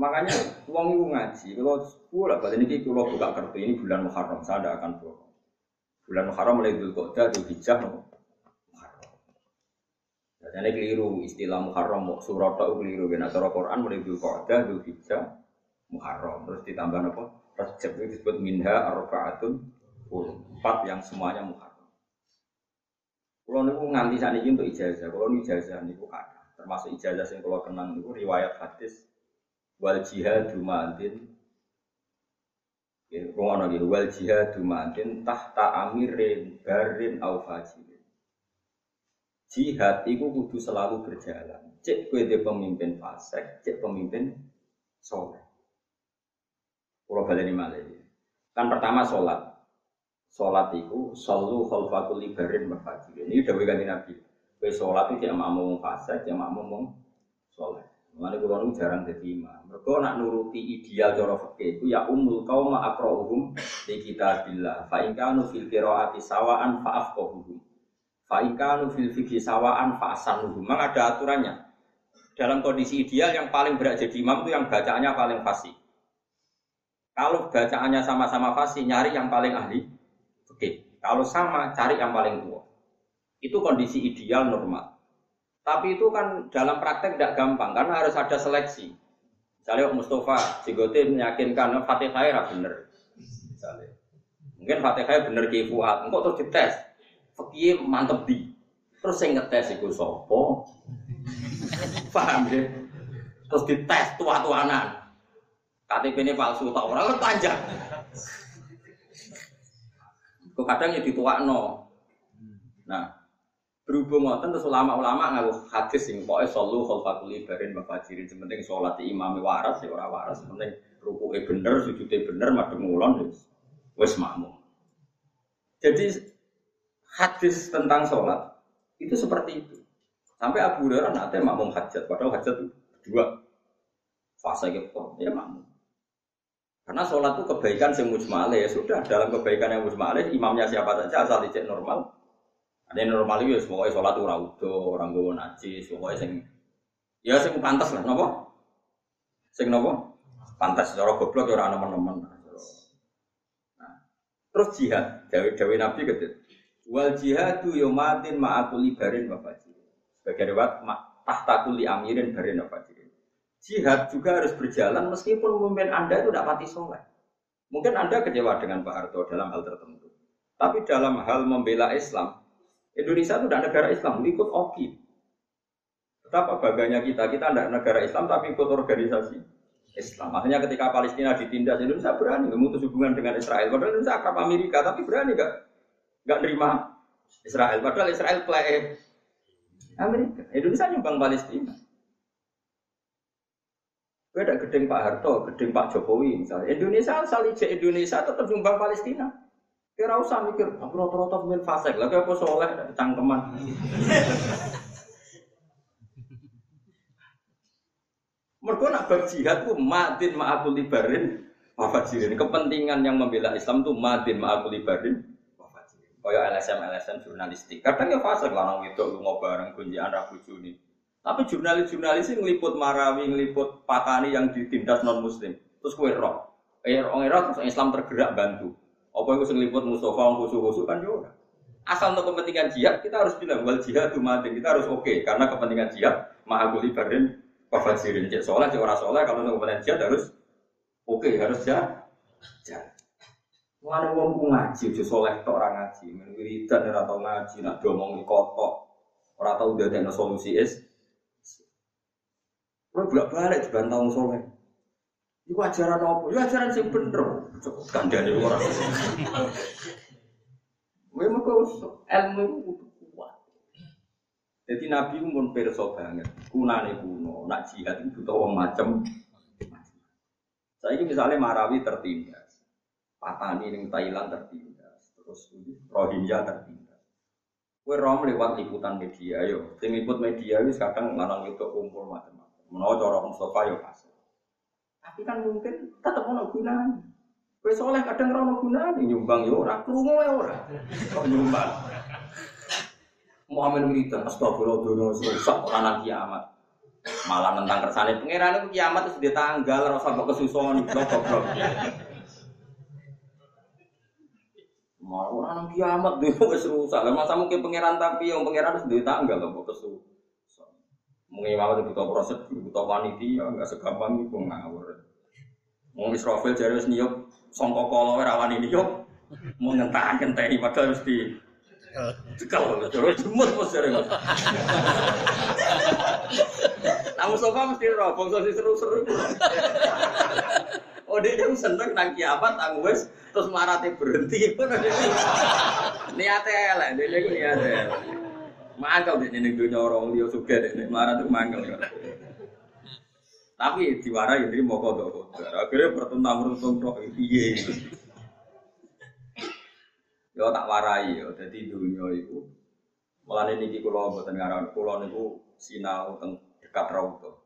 Makanya uang itu ngaji. Kalau sepuluh balik ini kalau buka kartu ini bulan Muharram, saya tidak akan bohong. Bulan Muharram mulai kota, dulu hijab. Jadi keliru istilah Muharram, surat itu keliru. Karena cara Quran mulai dulu kota, dulu hijab, Muharram. Terus ditambah apa? Rajab itu disebut minha arbaatun empat yang semuanya Muharram. Kalau niku nganti saat ini untuk ijazah, kalau ijazah niku kata, termasuk ijazah yang kalau kenang niku riwayat hadis wal jihadu ma'adin Rumah gitu, wal jihadu ma'adin tahta amirin barin au Jihad itu kudu selalu berjalan. Cek gue dia pemimpin fasik, cek pemimpin soleh. Kalau balik malah Kan pertama sholat. Sholat itu selalu khalfakul ibarin mafajirin Ini udah ganti Nabi. Gue sholat itu tidak mau fasik, tidak mau soleh. Mengenai kulo nu jarang jadi imam. Mereka nak nuruti ideal cara fikih itu ya umul kaum akrauhum di kitabillah. Fa in kanu fil qiraati sawaan fa afqahuhum. Fa in kanu fil fikhi sawaan fa asanuhum. Memang ada aturannya. Dalam kondisi ideal yang paling berat jadi imam itu yang bacaannya paling fasih. Kalau bacaannya sama-sama fasih, nyari yang paling ahli. Oke. Kalau sama, cari yang paling tua. Itu kondisi ideal normal. Tapi itu kan dalam praktek tidak gampang karena harus ada seleksi. Misalnya Mustafa, Jigote meyakinkan Fatihah bener. Misalnya. Mungkin Fatihah bener ke Fuad, engkau terus dites. Fakih mantep di. Terus saya ngetes itu sopo. Paham ya? Terus dites tua-tuanan. KTP ini palsu, tak orang kan panjang. Kok kadang ya dituakno. Nah, berhubung ngoten terus ulama-ulama ngaku hadis sing pokoke sallu khalfaqul ibarin mafajirin sementing salat imam waras ya ora waras sementing rukuke bener sujude bener madhep ngulon wis makmum jadi hadis tentang sholat itu seperti itu sampai Abu Hurairah nanti makmum hajat padahal hajat itu dua fase gitu ya makmum karena sholat itu kebaikan yang mujmale ya sudah dalam kebaikan yang mujmale imamnya siapa saja asal dicek normal ada yang normal itu, pokoknya sholat itu udah orang gue najis, pokoknya sing ya sing pantas lah, nopo? Sing nopo? Pantas, cara goblok ya orang teman-teman. Nah, terus jihad, Dewi Nabi gitu. Wal jihadu yomatin ma'akul barin wa fajir. Sebagai lewat tahta kuli amirin barin wa fajir. Jihad juga harus berjalan meskipun pemimpin Anda itu tidak pati soleh. Mungkin Anda kecewa dengan Pak Harto dalam hal tertentu. Tapi dalam hal membela Islam, Indonesia itu tidak negara Islam, ikut OKI. Betapa bangganya kita, kita tidak negara Islam tapi ikut organisasi Islam. Makanya ketika Palestina ditindas, Indonesia berani memutus hubungan dengan Israel. Padahal Indonesia akrab Amerika, tapi berani nggak nggak nerima Israel. Padahal Israel play Amerika. Indonesia nyumbang Palestina. Beda gedeng Pak Harto, gedeng Pak Jokowi misalnya. Indonesia asal Indonesia tetap nyumbang Palestina. Kira usah mikir, aku rata-rata pemain fasek, lagi aku soleh, cangkeman. Mereka nak berjihad ku madin ma'akul libarin wafajirin. Kepentingan yang membela Islam tuh madin ma'akul libarin wafajirin. Kaya LSM LSM jurnalistik. Kadang ya fasek lanang itu lu bareng kunjian rabu juni. Tapi jurnalis-jurnalis yang ngeliput Marawi, ngeliput Patani yang ditindas non Muslim. Terus kue roh, eh orang terus Islam tergerak bantu. Apa yang sing liput Mustafa khusu-khusu kan juga. Asal untuk kepentingan jihad kita harus bilang wal jihad madin kita harus oke okay, karena kepentingan jihad ma'akul ibarin Fafajirin cek soleh, cek kalau nunggu kompeten jihad harus oke, harus jalan. Jalan. Mana wong ku ngaji, aja soleh tok orang ngaji, men wiridan ora tau ngaji, nak diomong di kotok, ora tau dadekno solusi is. Ora bolak balik dibantah wong soleh. Iku ajaran apa? Ya ajaran sing bener. Kandhane ora. Kowe mengko ilmu iku kuat. Jadi Nabi pun perso banget, kunane kuno, nak jihad itu butuh macem. Saya misalnya Marawi tertindas, Patani ning Thailand tertindas, terus Rohingya tertindas. Kue rom lewat liputan media, yo, tim liput media itu kadang lanang itu kumpul macam-macam. Menawa cara Mustafa yo kasih. Tapi kan mungkin tetap ono gunanya. Kue soleh kadang ora ono gunanya, nyumbang yo ora, krungu ya ora. Kok nyumbang? Muhammad wiridan astagfirullah dono rusak orang kiamat. Malah tentang kersane pangeran itu kiamat itu dia tanggal rasa mbok kesuson goblok. Mau orang kiamat dia wis rusak. Lah masa mungkin pangeran tapi yang pangeran itu dia tanggal mbok kesuson. Mungkin malah butuh proses, butuh panitia, enggak segampang itu ngawur. Mau Israfil jadi wis niup sangka kala ora wani niup. Mau ngentah ngenteni padahal mesti Cekal, terus jemut mas dari mas. Nah Mustafa mesti bangsa si seru-seru. Oh dia yang seneng nang kiamat, nang wes, terus marate berhenti. Niatnya lah, dia itu niatnya. Mangkel dia ning dunia orang dia deh, marah tuh mangkel. Tapi diwarai ini mau kodok. Akhirnya pertentang pertentang iya. Yo tak warai yo, jadi dunia itu Mulane niki kula mboten ngaran kula niku sinau teng dekat rauto.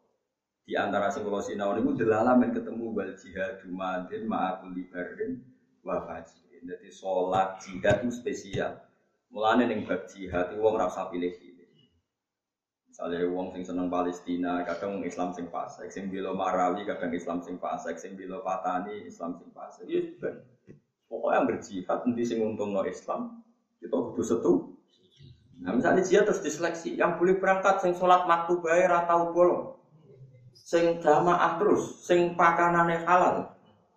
Di antara sing kula sinau niku delalah men ketemu wal jihad madin ma'akul libarin wa fajrin. Dadi salat jihad itu spesial. Mulane ning bab jihad wong ora usah pilih-pilih. Misalnya wong sing seneng Palestina, kadang Islam sing fasik, sing bela Marawi, kadang Islam sing fasik, sing bela Patani, Islam sing fasik. Ya ben. Pokoknya yang berjihad nanti sing untung no Islam, kita kudu setu. Nah misalnya jihad terus diseleksi, yang boleh berangkat sing sholat maktu bayar atau bolong, sing jamaah terus, sing pakanane halal,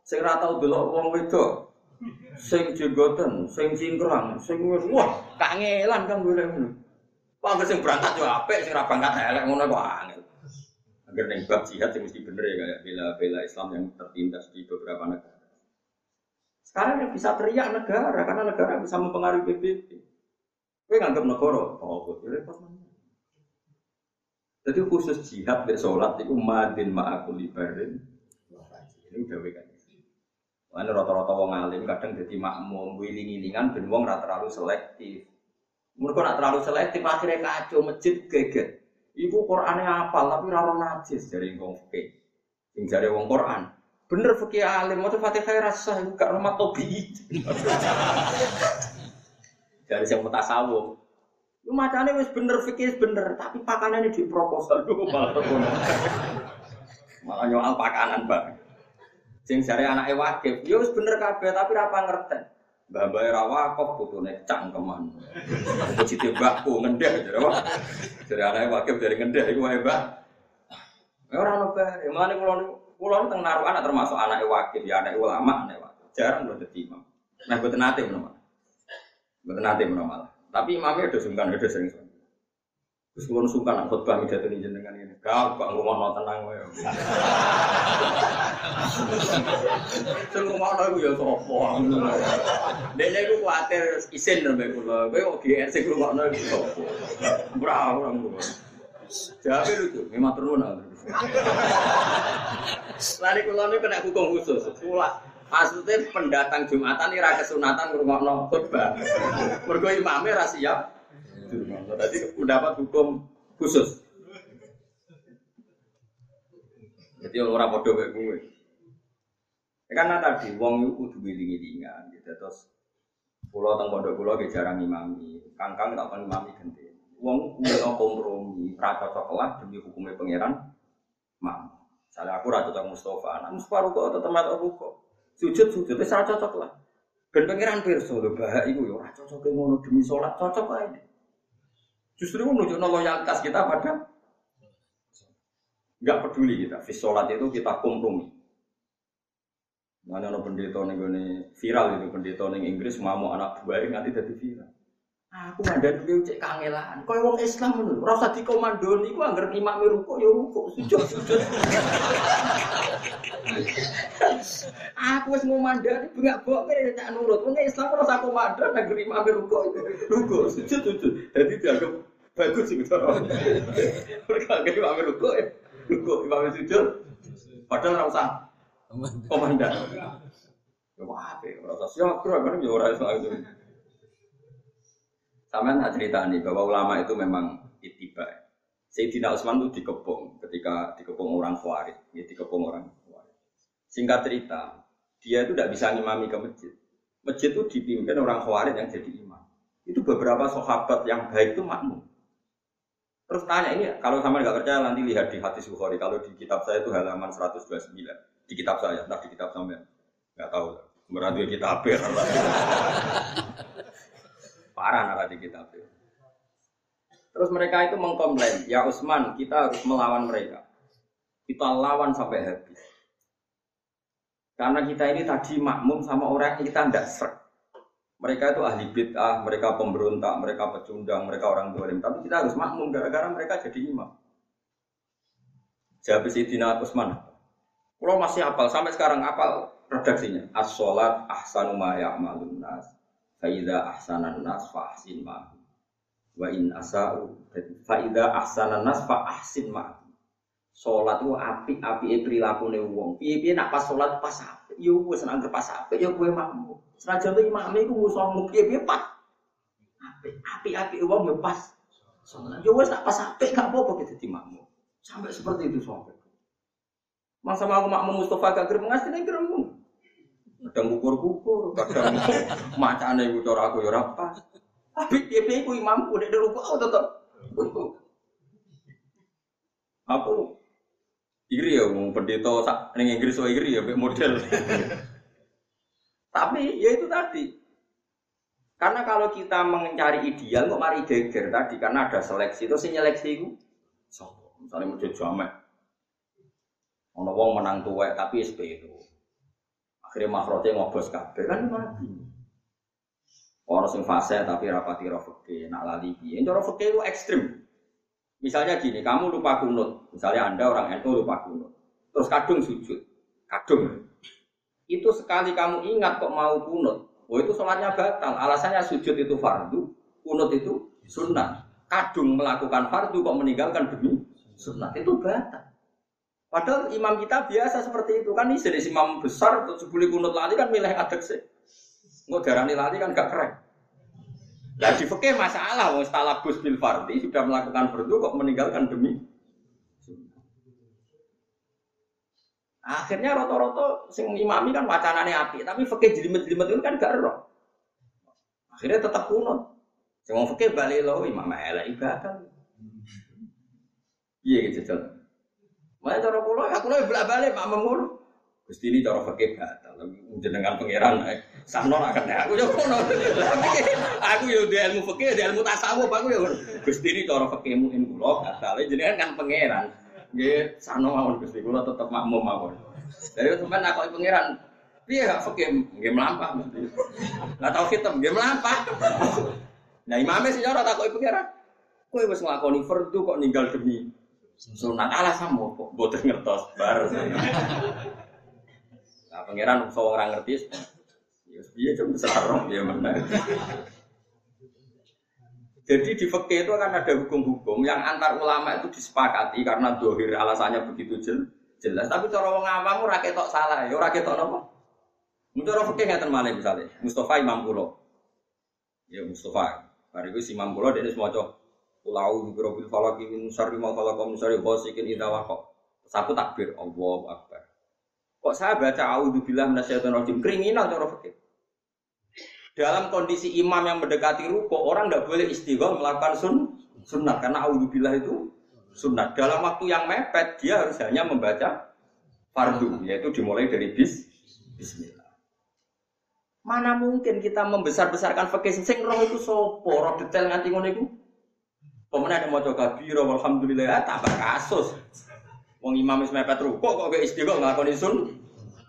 sing ratau delok wong wedok, sing jenggoten, sing cingkrang, sing wis wah kangelan kan boleh ngono. Wah sing berangkat yo apik, sing ra berangkat elek ngono kok angel. Agar ning bab jihad sing mesti bener ya kayak bela-bela Islam yang tertindas di beberapa negara. Sekarang yang bisa teriak negara, karena negara bisa mempengaruhi PBB. Gue nganggap negara, oh repot? Jadi khusus jihad di sholat itu madin ma'akul libarin. Ini udah kan. Mana rata-rata wong alim kadang jadi makmum, wiling-wilingan ben wong rata terlalu selektif. Mereka nak terlalu selektif akhirnya kacau masjid geget. Ibu Qurannya apal tapi raro najis dari wong fikih. Sing jare wong Quran. Bener fikih alim, mau Fatihah rasa gak rumah tobi. Dari yang mutasawuf. Lu macane wis bener fikih bener, tapi pakanannya di proposal dulu malah terkono. malah nyoal pakanan, Pak. Sing jare anake wakif, ya wis bener kabeh tapi ra ngerti. Mbah Mbah ra wakif putune cangkeman. Cite mbahku ngendeh jare apa? Jare anake wakif dari ngendeh iku wae, Mbah. Ora ono bae. Mulane kula niku kula teng naruhan termasuk anake wakif, ya anak ulama, anak wakif. Jarang lho dadi imam. Nah, mboten nate menawa. Mboten nate menawa. Tapi imamnya udah sungkan, udah sering sungkan. Terus kulon sungkan nak khotbah midat ini jenengan ini. Kau bang rumah mau tenang wae. Sing rumah aku ya sopo. Dene iku kuwatir isin nembe kula. Kowe kok GR sing rumah iku sopo. Ora ora ngono. Jawabe lucu, memang turun Lari kula niku kena hukum khusus. Kula Maksudnya pendatang Jumatan ini rakyat sunatan ngurungokno khutbah. Mergo imamnya ra siap. Tadi mendapat hukum khusus. Jadi orang bodoh kayak gue. Ya, karena tadi wong itu kudu wiling-wilingan gitu. Terus pulau teng pondok pulau ge jarang imami. Kangkang tak pernah imami ganti. Wong kudu kompromi, ra cocok demi hukumnya pangeran. Mam. Misalnya aku ra cocok Mustafa, nah Mustafa kok tetep matok kok sujud sujud itu sangat cocok lah. Ben pangeran pirsa lho bahak iku ya ora cocoke ngono demi salat cocok ae. Justru menunjukkan loyalitas kita pada Nggak peduli kita. Fis sholat itu kita kompromi. Mana ada pendeta nih viral itu pendeta nih Inggris mau anak buah nanti jadi viral. Aku mandek dhewe cek kangelan. Kaya wong Islam ngono, ora usah dikomandoni iku anggere imam ruko ya ruko, sujud sujud. Aku wis ngomandani bengak bok kene tak nurut. Wong Islam ora usah komandon anggere imam ruko, ruko sujud sujud. Dadi dianggap bagus sih gitu. Mereka anggere imam ruko, ruko imam sujud. Padahal ora usah komandan. Ya apa, ora usah siap, kan ya ora usah sama tak cerita nih bahwa ulama itu memang itiba. Sayyidina Utsman itu dikepung ketika dikepung orang Khawarij, ya dikepung orang Khawarij. Singkat cerita, dia itu tidak bisa ngimami ke masjid. Masjid itu dipimpin orang Khawarij yang jadi imam. Itu beberapa sahabat yang baik itu makmum. Terus tanya ini, kalau sama nggak percaya nanti lihat di hadis Bukhari. Kalau di kitab saya itu halaman 129. Di kitab saya, entah di kitab sampean. Nggak tahu. Berarti kitab Parah nara di kitab itu. Terus mereka itu mengkomplain, ya Usman, kita harus melawan mereka. Kita lawan sampai habis. Karena kita ini tadi makmum sama orang yang kita tidak ser. Mereka itu ahli bid'ah, mereka pemberontak, mereka pecundang, mereka orang dolim. Tapi kita harus makmum gara-gara mereka jadi imam. Jawab Sidina Usman. Kalau masih apal, sampai sekarang apal redaksinya. As-sholat ahsanu ma ya'malun nas. Faida ahsanan nas fa ahsin ma. Wa in asa'u. Faida ahsanan nas fa ahsin ma. Salat itu api-api prilakune wong. Piye-piye nak pas salat pas apik. Yo wis nang pas apik ya kowe makmu. Senajan to imame iku musuhmu piye-piye pas. Apik, api-api wong yo pas. Salat yo wis nak pas apik gak apa-apa kita di. Sampai seperti itu sampai. Masa mau makmu Mustafa gak gerem ngasih ning gerem kadang kukur-kukur, kadang macane iku cara aku ya ora pas. Tapi piye ku imamku nek ruku aku tetep. Aku iri ya wong pendeta sak ning Inggris wae iri ya model. Tapi ya itu tadi. Karena kalau kita mencari ideal kok mari geger tadi karena ada seleksi itu si nyeleksi itu sapa? Misalnya mau jamek. Ono wong menang tuwek tapi SP itu. Akhirnya makrote ngobos kabeh kan mati. Orang sing fase tapi rapati rofeke, nak lali piye. Cara itu ekstrim. Misalnya gini, kamu lupa kunut. Misalnya Anda orang NU lupa kunut. Terus kadung sujud. Kadung. Itu sekali kamu ingat kok mau kunut. Oh itu sholatnya batal. Alasannya sujud itu fardu, kunut itu sunnah. Kadung melakukan fardu kok meninggalkan demi sunnah. Itu batal. Padahal imam kita biasa seperti itu kan ini jenis imam besar untuk sebuli kunut lali kan milih adek sih. Nggak darani lali kan gak keren. Nah di fikih masalah, wong bus bil sudah melakukan fardu kok meninggalkan demi Akhirnya roto-roto sing imami kan wacanane api, tapi fikih jelimet-jelimet itu kan gak roh. Akhirnya tetap kunut. Sing wong fikih balik lo imam elek ibadah. Iya gitu, Mana cara pulau, aku lo bolak balik mak mengur. Gusti ini cara fakir batal, jenengan pangeran sahno akan aku yo kono. Aku yo di ilmu fakir, di ilmu tasawuf aku yo. Gusti ini cara fakirmu in kula batal, jenengan kan pangeran. Nggih, sahno mawon Gusti kula tetep makmum mawon. Dari sampean aku pangeran, piye gak fakir nggih melampah. Lah tau hitam nggih melampah. Nah imame sih ora takoki pangeran. Kowe wis nglakoni fardu kok ninggal demi Sunat ala sama kok boten ngertos baru. Nah, pangeran so orang ngerti. Ya dia cuma besar dia mana. Jadi di fikih itu akan ada hukum-hukum yang antar ulama itu disepakati karena dohir alasannya begitu jelas. Tapi cara wong awam ora ketok salah, ya ora ketok napa. Cara fikih ngeten malih misalnya, Mustafa Imam Kulo. Ya Mustafa. Bariku si Imam Kulo semua cowok Ulau birobil falaki min syarri ma khalaqa min syarri ghasikin idza waqa. Satu takbir Allahu akbar. Kok saya baca auzubillahi minasyaitonir rajim kriminal cara fikih. Dalam kondisi imam yang mendekati ruko, orang tidak boleh istighfar melakukan sun, sunnah karena auzubillah itu sunnah. Dalam waktu yang mepet dia harus hanya membaca fardu, yaitu dimulai dari bis, bismillah. Mana mungkin kita membesar-besarkan fikih sing roh itu sopo, roh detail nganti ngono Pemenang ada mau coba biro, alhamdulillah, ya, tambah kasus. Wong imam wis mepet rukuk kok gak istiqomah nglakoni sun.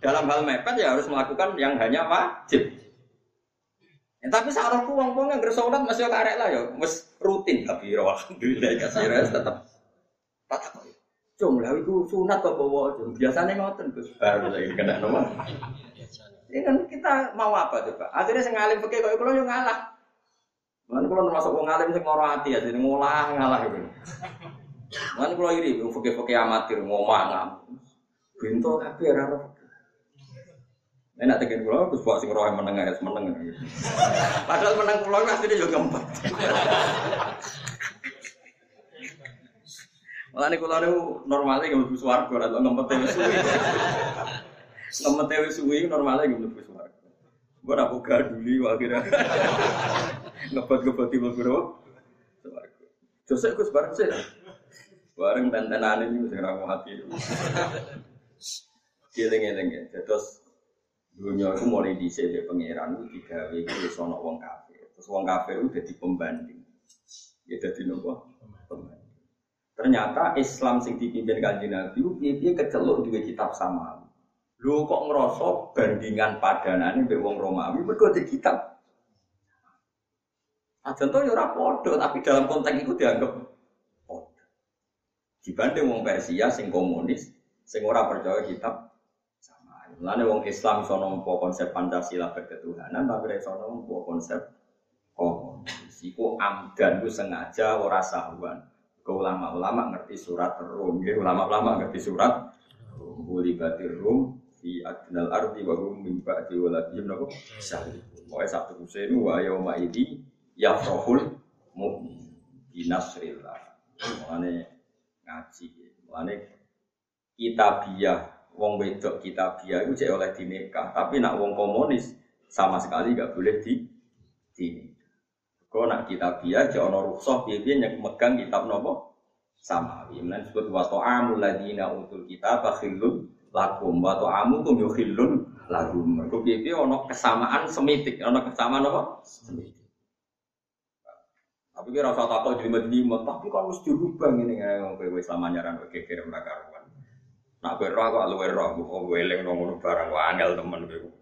Dalam hal mepet ya harus melakukan yang hanya wajib. Ya, tapi sarahku wong-wong yang sholat masih karek lah ya, mes rutin tapi ya alhamdulillah kasih res tetap tak Cung, lha iku sunat kok bawa cung. Biasane ngoten Gus. Baru lagi kena nomor. Ini kan kita mau apa coba? Akhirnya sing ngalim fikih kok kula yo ngalah. Mana kalau termasuk wong ngalim sing loro ati ya, jadi ngolah ngalah gitu. Mana kalau iri, wong fikih-fikih amatir ngomong ngam. Bintu kabeh ora ora. Enak tekan kula Gus buat sing roh meneng ya meneng. Padahal meneng kula asline yo ngempet. Mulane kula niku normale nggih mlebu swarga ora ngempet wis suwi. Ngempet wis suwi normale nggih mlebu swarga. Gua ora buka dulu akhirnya. Ngebet-ngebet mlebu swarga. Jose Gus bareng sih. Bareng tentenan ini sing ra hati. Eling-eling ya. Terus dunia itu mulai dhisik pangeran itu digawe wis ana wong kafir. Terus wong kafir itu dadi pembanding. Ya dadi nopo? Ternyata Islam sing dipimpin kanjeng Nabi piye-piye keceluk kitab sama. Lho kok ngerasa bandingan padanane mbek wong Romawi mergo di kitab. Ajan to ya ora padha, tapi dalam konteks itu dianggap padha. Dibanding wong Persia sing komunis, sing ora percaya kitab sama. Mulane wong Islam iso nampa konsep Pancasila berketuhanan, tapi ora iso nampa konsep komunis. Iku amdan ku sengaja ora sahuan ke ulama-ulama ngerti surat Rum, ya ulama-ulama ngerti surat Rum, batir Rum di adnal arti wa hum min ba'di waladihim napa syahid. Pokoke sak teruse nu wa yafrahul mu'min bi nasrillah. Mulane ngaji, mulane kitabiah wong wedok kitabiah itu cek oleh dinikah, tapi nak wong komunis sama sekali gak boleh di dinikah. Kau nak kitab dia, jangan rukshoh piye yang megang kitab nopo sama. Kemudian disebut wa ta'amul ladina utul kitab khillun lakum wa ta'amukum yukhillun lakum. Kau piye ono kesamaan semitik, ono kesamaan apa? Semitik. Tapi kira rasa takut jadi majlimat, tapi kan mesti dirubah ini nggak kowe wis lama nyaran kowe kekir mereka karuan. Nak kowe roh kok luwe roh, kowe eling nang barang kok angel temen kowe.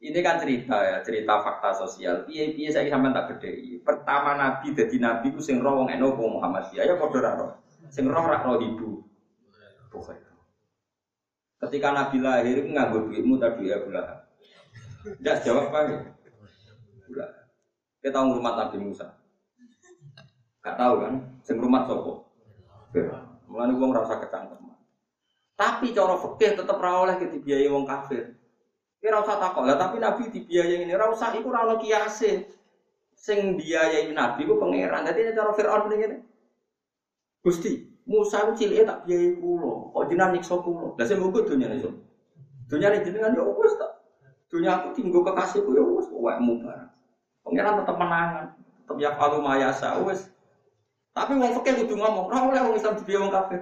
Ini kan cerita ya, cerita fakta sosial. Piye piye saya sampean tak gede. Pertama Nabi jadi Nabi ku sing roh wong eno wong Muhammad ya padha ra roh. Sing roh ra roh ibu. Bukan. Ketika Nabi lahir nganggo duitmu tadi ya bulan. Tidak jawab apa ya? Bulan. Kita rumah Nabi Musa. Gak tahu kan? Sing rumah sopo. Mulane wong ra usah kecangkem. Tapi cara fikih tetep ra oleh dibiayai wong kafir. Kira usah takut lah, tapi Nabi dibiayai ini, ora usah iku ora kiase. Sing biayai Nabi ku pangeran. Dadi cara Firaun ngene. Gusti, Musa ku cilike tak biayai kula, kok jenengan nyiksa kula. Lah sing mungku dunyane iso. Dunyane jenengan ya wis tak. Dunya aku tinggal kekasihku ya wis wekmu barang. Pangeran tetep menangan, tetep ya falu mayasa wis. Tapi wong fikih kudu ngomong, ora oleh wong Islam dibiayai wong kafir.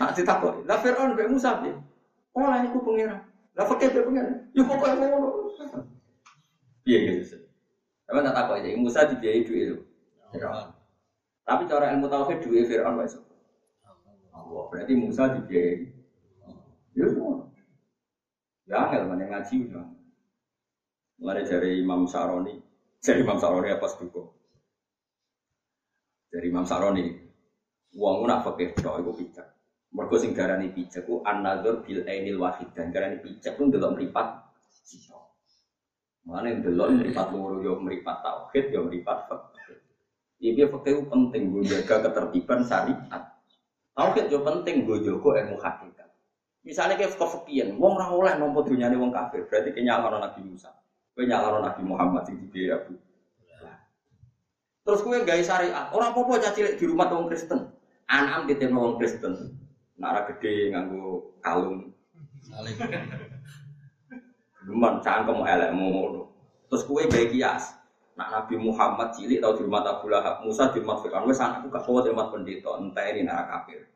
Nak ditakoki, lah Firaun mbek Musa piye? Oleh iku pangeran. Lah fakir dia pengen. Yo pokoknya ngono. Iya gitu. Tapi tak takut aja. Musa dibiayai duit itu. Tapi cara ilmu tauhid duit Fir'aun wae Allah. Berarti Musa dibiayai. Ya semua. Ya angel mana ngaji udah. Mulai dari Imam Saroni, dari Imam Saroni apa seduko? Dari Imam Saroni, uang nak fakir doa itu bijak. Mergo sing darani pijak ku an-nadzur bil ainil wahid dan darani pijak ku ndelok mripat sito. Mane ndelok mripat loro yo mripat tauhid yo mripat fikih. Iki fikih penting gue jaga ketertiban syariat. Tauhid yo penting gue jaga ilmu hakikat. Misalnya kayak kefikian, wong ora oleh nampa dunyane wong kafir, berarti kenyalano Nabi Musa. Kowe nyalano Nabi Muhammad sing dibiayai Abu. Terus kowe gawe syariat, ora apa-apa cacilik di rumah wong Kristen. Anam ditemu wong Kristen. Nara gede nganggo kalung. Saling. Cangkem elekmu. Terus kue baik kias. Nak Nabi Muhammad cilik tau di rumah Abu Lahab, Musa di rumah Fir'aun, wes anakku gak kuat di rumah pendeta, entah ini nara kafir.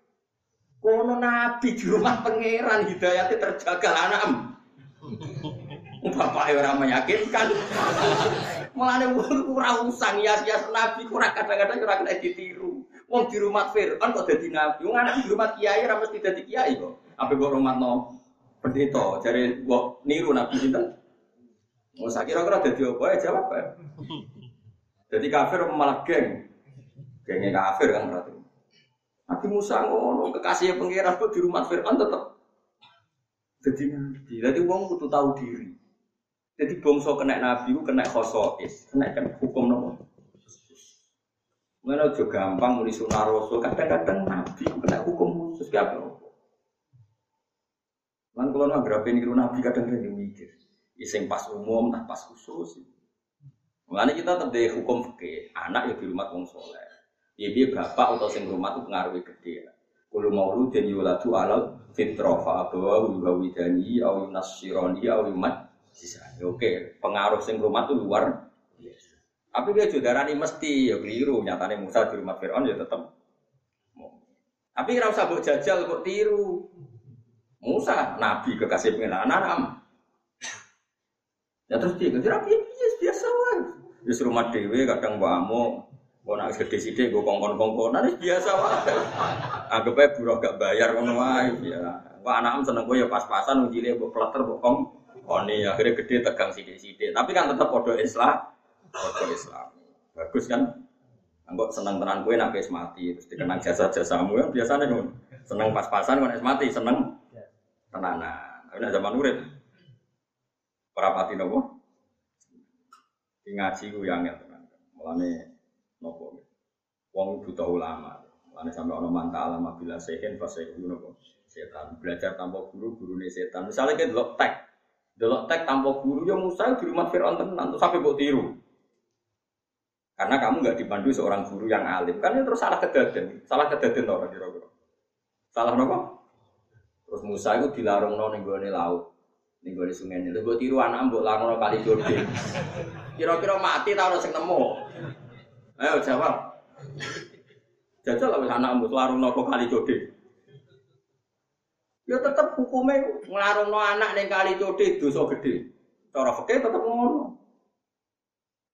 Kono Nabi di rumah pangeran hidayatnya terjaga anak. Bapak orang meyakinkan. Mulane ora usang ya hias Nabi kurang kadang-kadang ora kena ditiru. Wong di rumah Fir'aun kok dadi nabi. Wong anak di rumah kiai ra mesti dadi kiai kok. Apa rumah no pendeta jare wong niru nabi sinten? Mau saya kira-kira dadi apa ya jawab ya. Jadi kafir malah geng. Gengnya kafir kan berarti. Nabi Musa ngono kekasih pengiran kok di rumah Fir'aun tetap jadi nabi. Jadi wong kudu tahu diri. Jadi bangsa kena nabi kena khosois, kena kan hukum nopo. Mana juga gampang muni sunah rasul, kadang-kadang nabi kena hukum khusus gak apa. Lan kalau nggak berapa ini nabi kadang-kadang mikir, iseng pas umum, tak pas khusus. Mulanya kita tetap dari hukum fikih, anak ya di rumah wong soleh. Ya dia bapak atau sing rumah itu pengaruhnya gede. Kulo maulu dan yuladu alal fitrah fa abawa yuhawidani au yunasironi au yumat Oke, pengaruh sing rumah itu luar. Tapi dia juga darani mesti ya keliru. Nyatanya Musa di rumah Fir'aun ya tetap. Tapi kira usah buat jajal kok tiru. Musa nabi kekasih pengenalan anak. Ya terus dia kejar apa ya biasa lah. Di rumah dewe kadang bamu Kau nak gede sih gue kongkon kongkonan ini biasa wae. Anggapnya buruh gak bayar ngono wae ya. Wah anak seneng gue ya pas-pasan ujile gue pleter gue kong. Oh nih akhirnya gede tegang sih Tapi kan tetap podo Islam, podo Islam. Bagus kan? Anggap seneng tenan gue nak mati terus dikenang jasa jasamu ya biasanya kan seneng pas-pasan kan mati seneng tenanan. Tapi zaman urip Perapati nopo? Ngaji gue yang ya tenan. Mulane nopo wong buta ulama Mulane sampai ono manta alama bila sehen fase nopo setan belajar tanpa guru guru nih setan misalnya kita tek delok tek tanpa guru ya Musa di rumah Fir'aun tenan terus sampai buat tiru. Karena kamu nggak dipandu seorang guru yang alim. Kan terus salah kedaden salah kedaden orang kira-kira? Salah nopo terus Musa itu dilarung nong nih laut nih gue sungai ini. Gue tiru anak mbok larung kali Jordan kira-kira mati tau sing nemu? Ayo jawab. Jajal lah anak mbok larung nopo kali jode. Ya tetep hukumnya ngelarung no anak ning kali jode dosa gede. Cara fikih tetep ngono.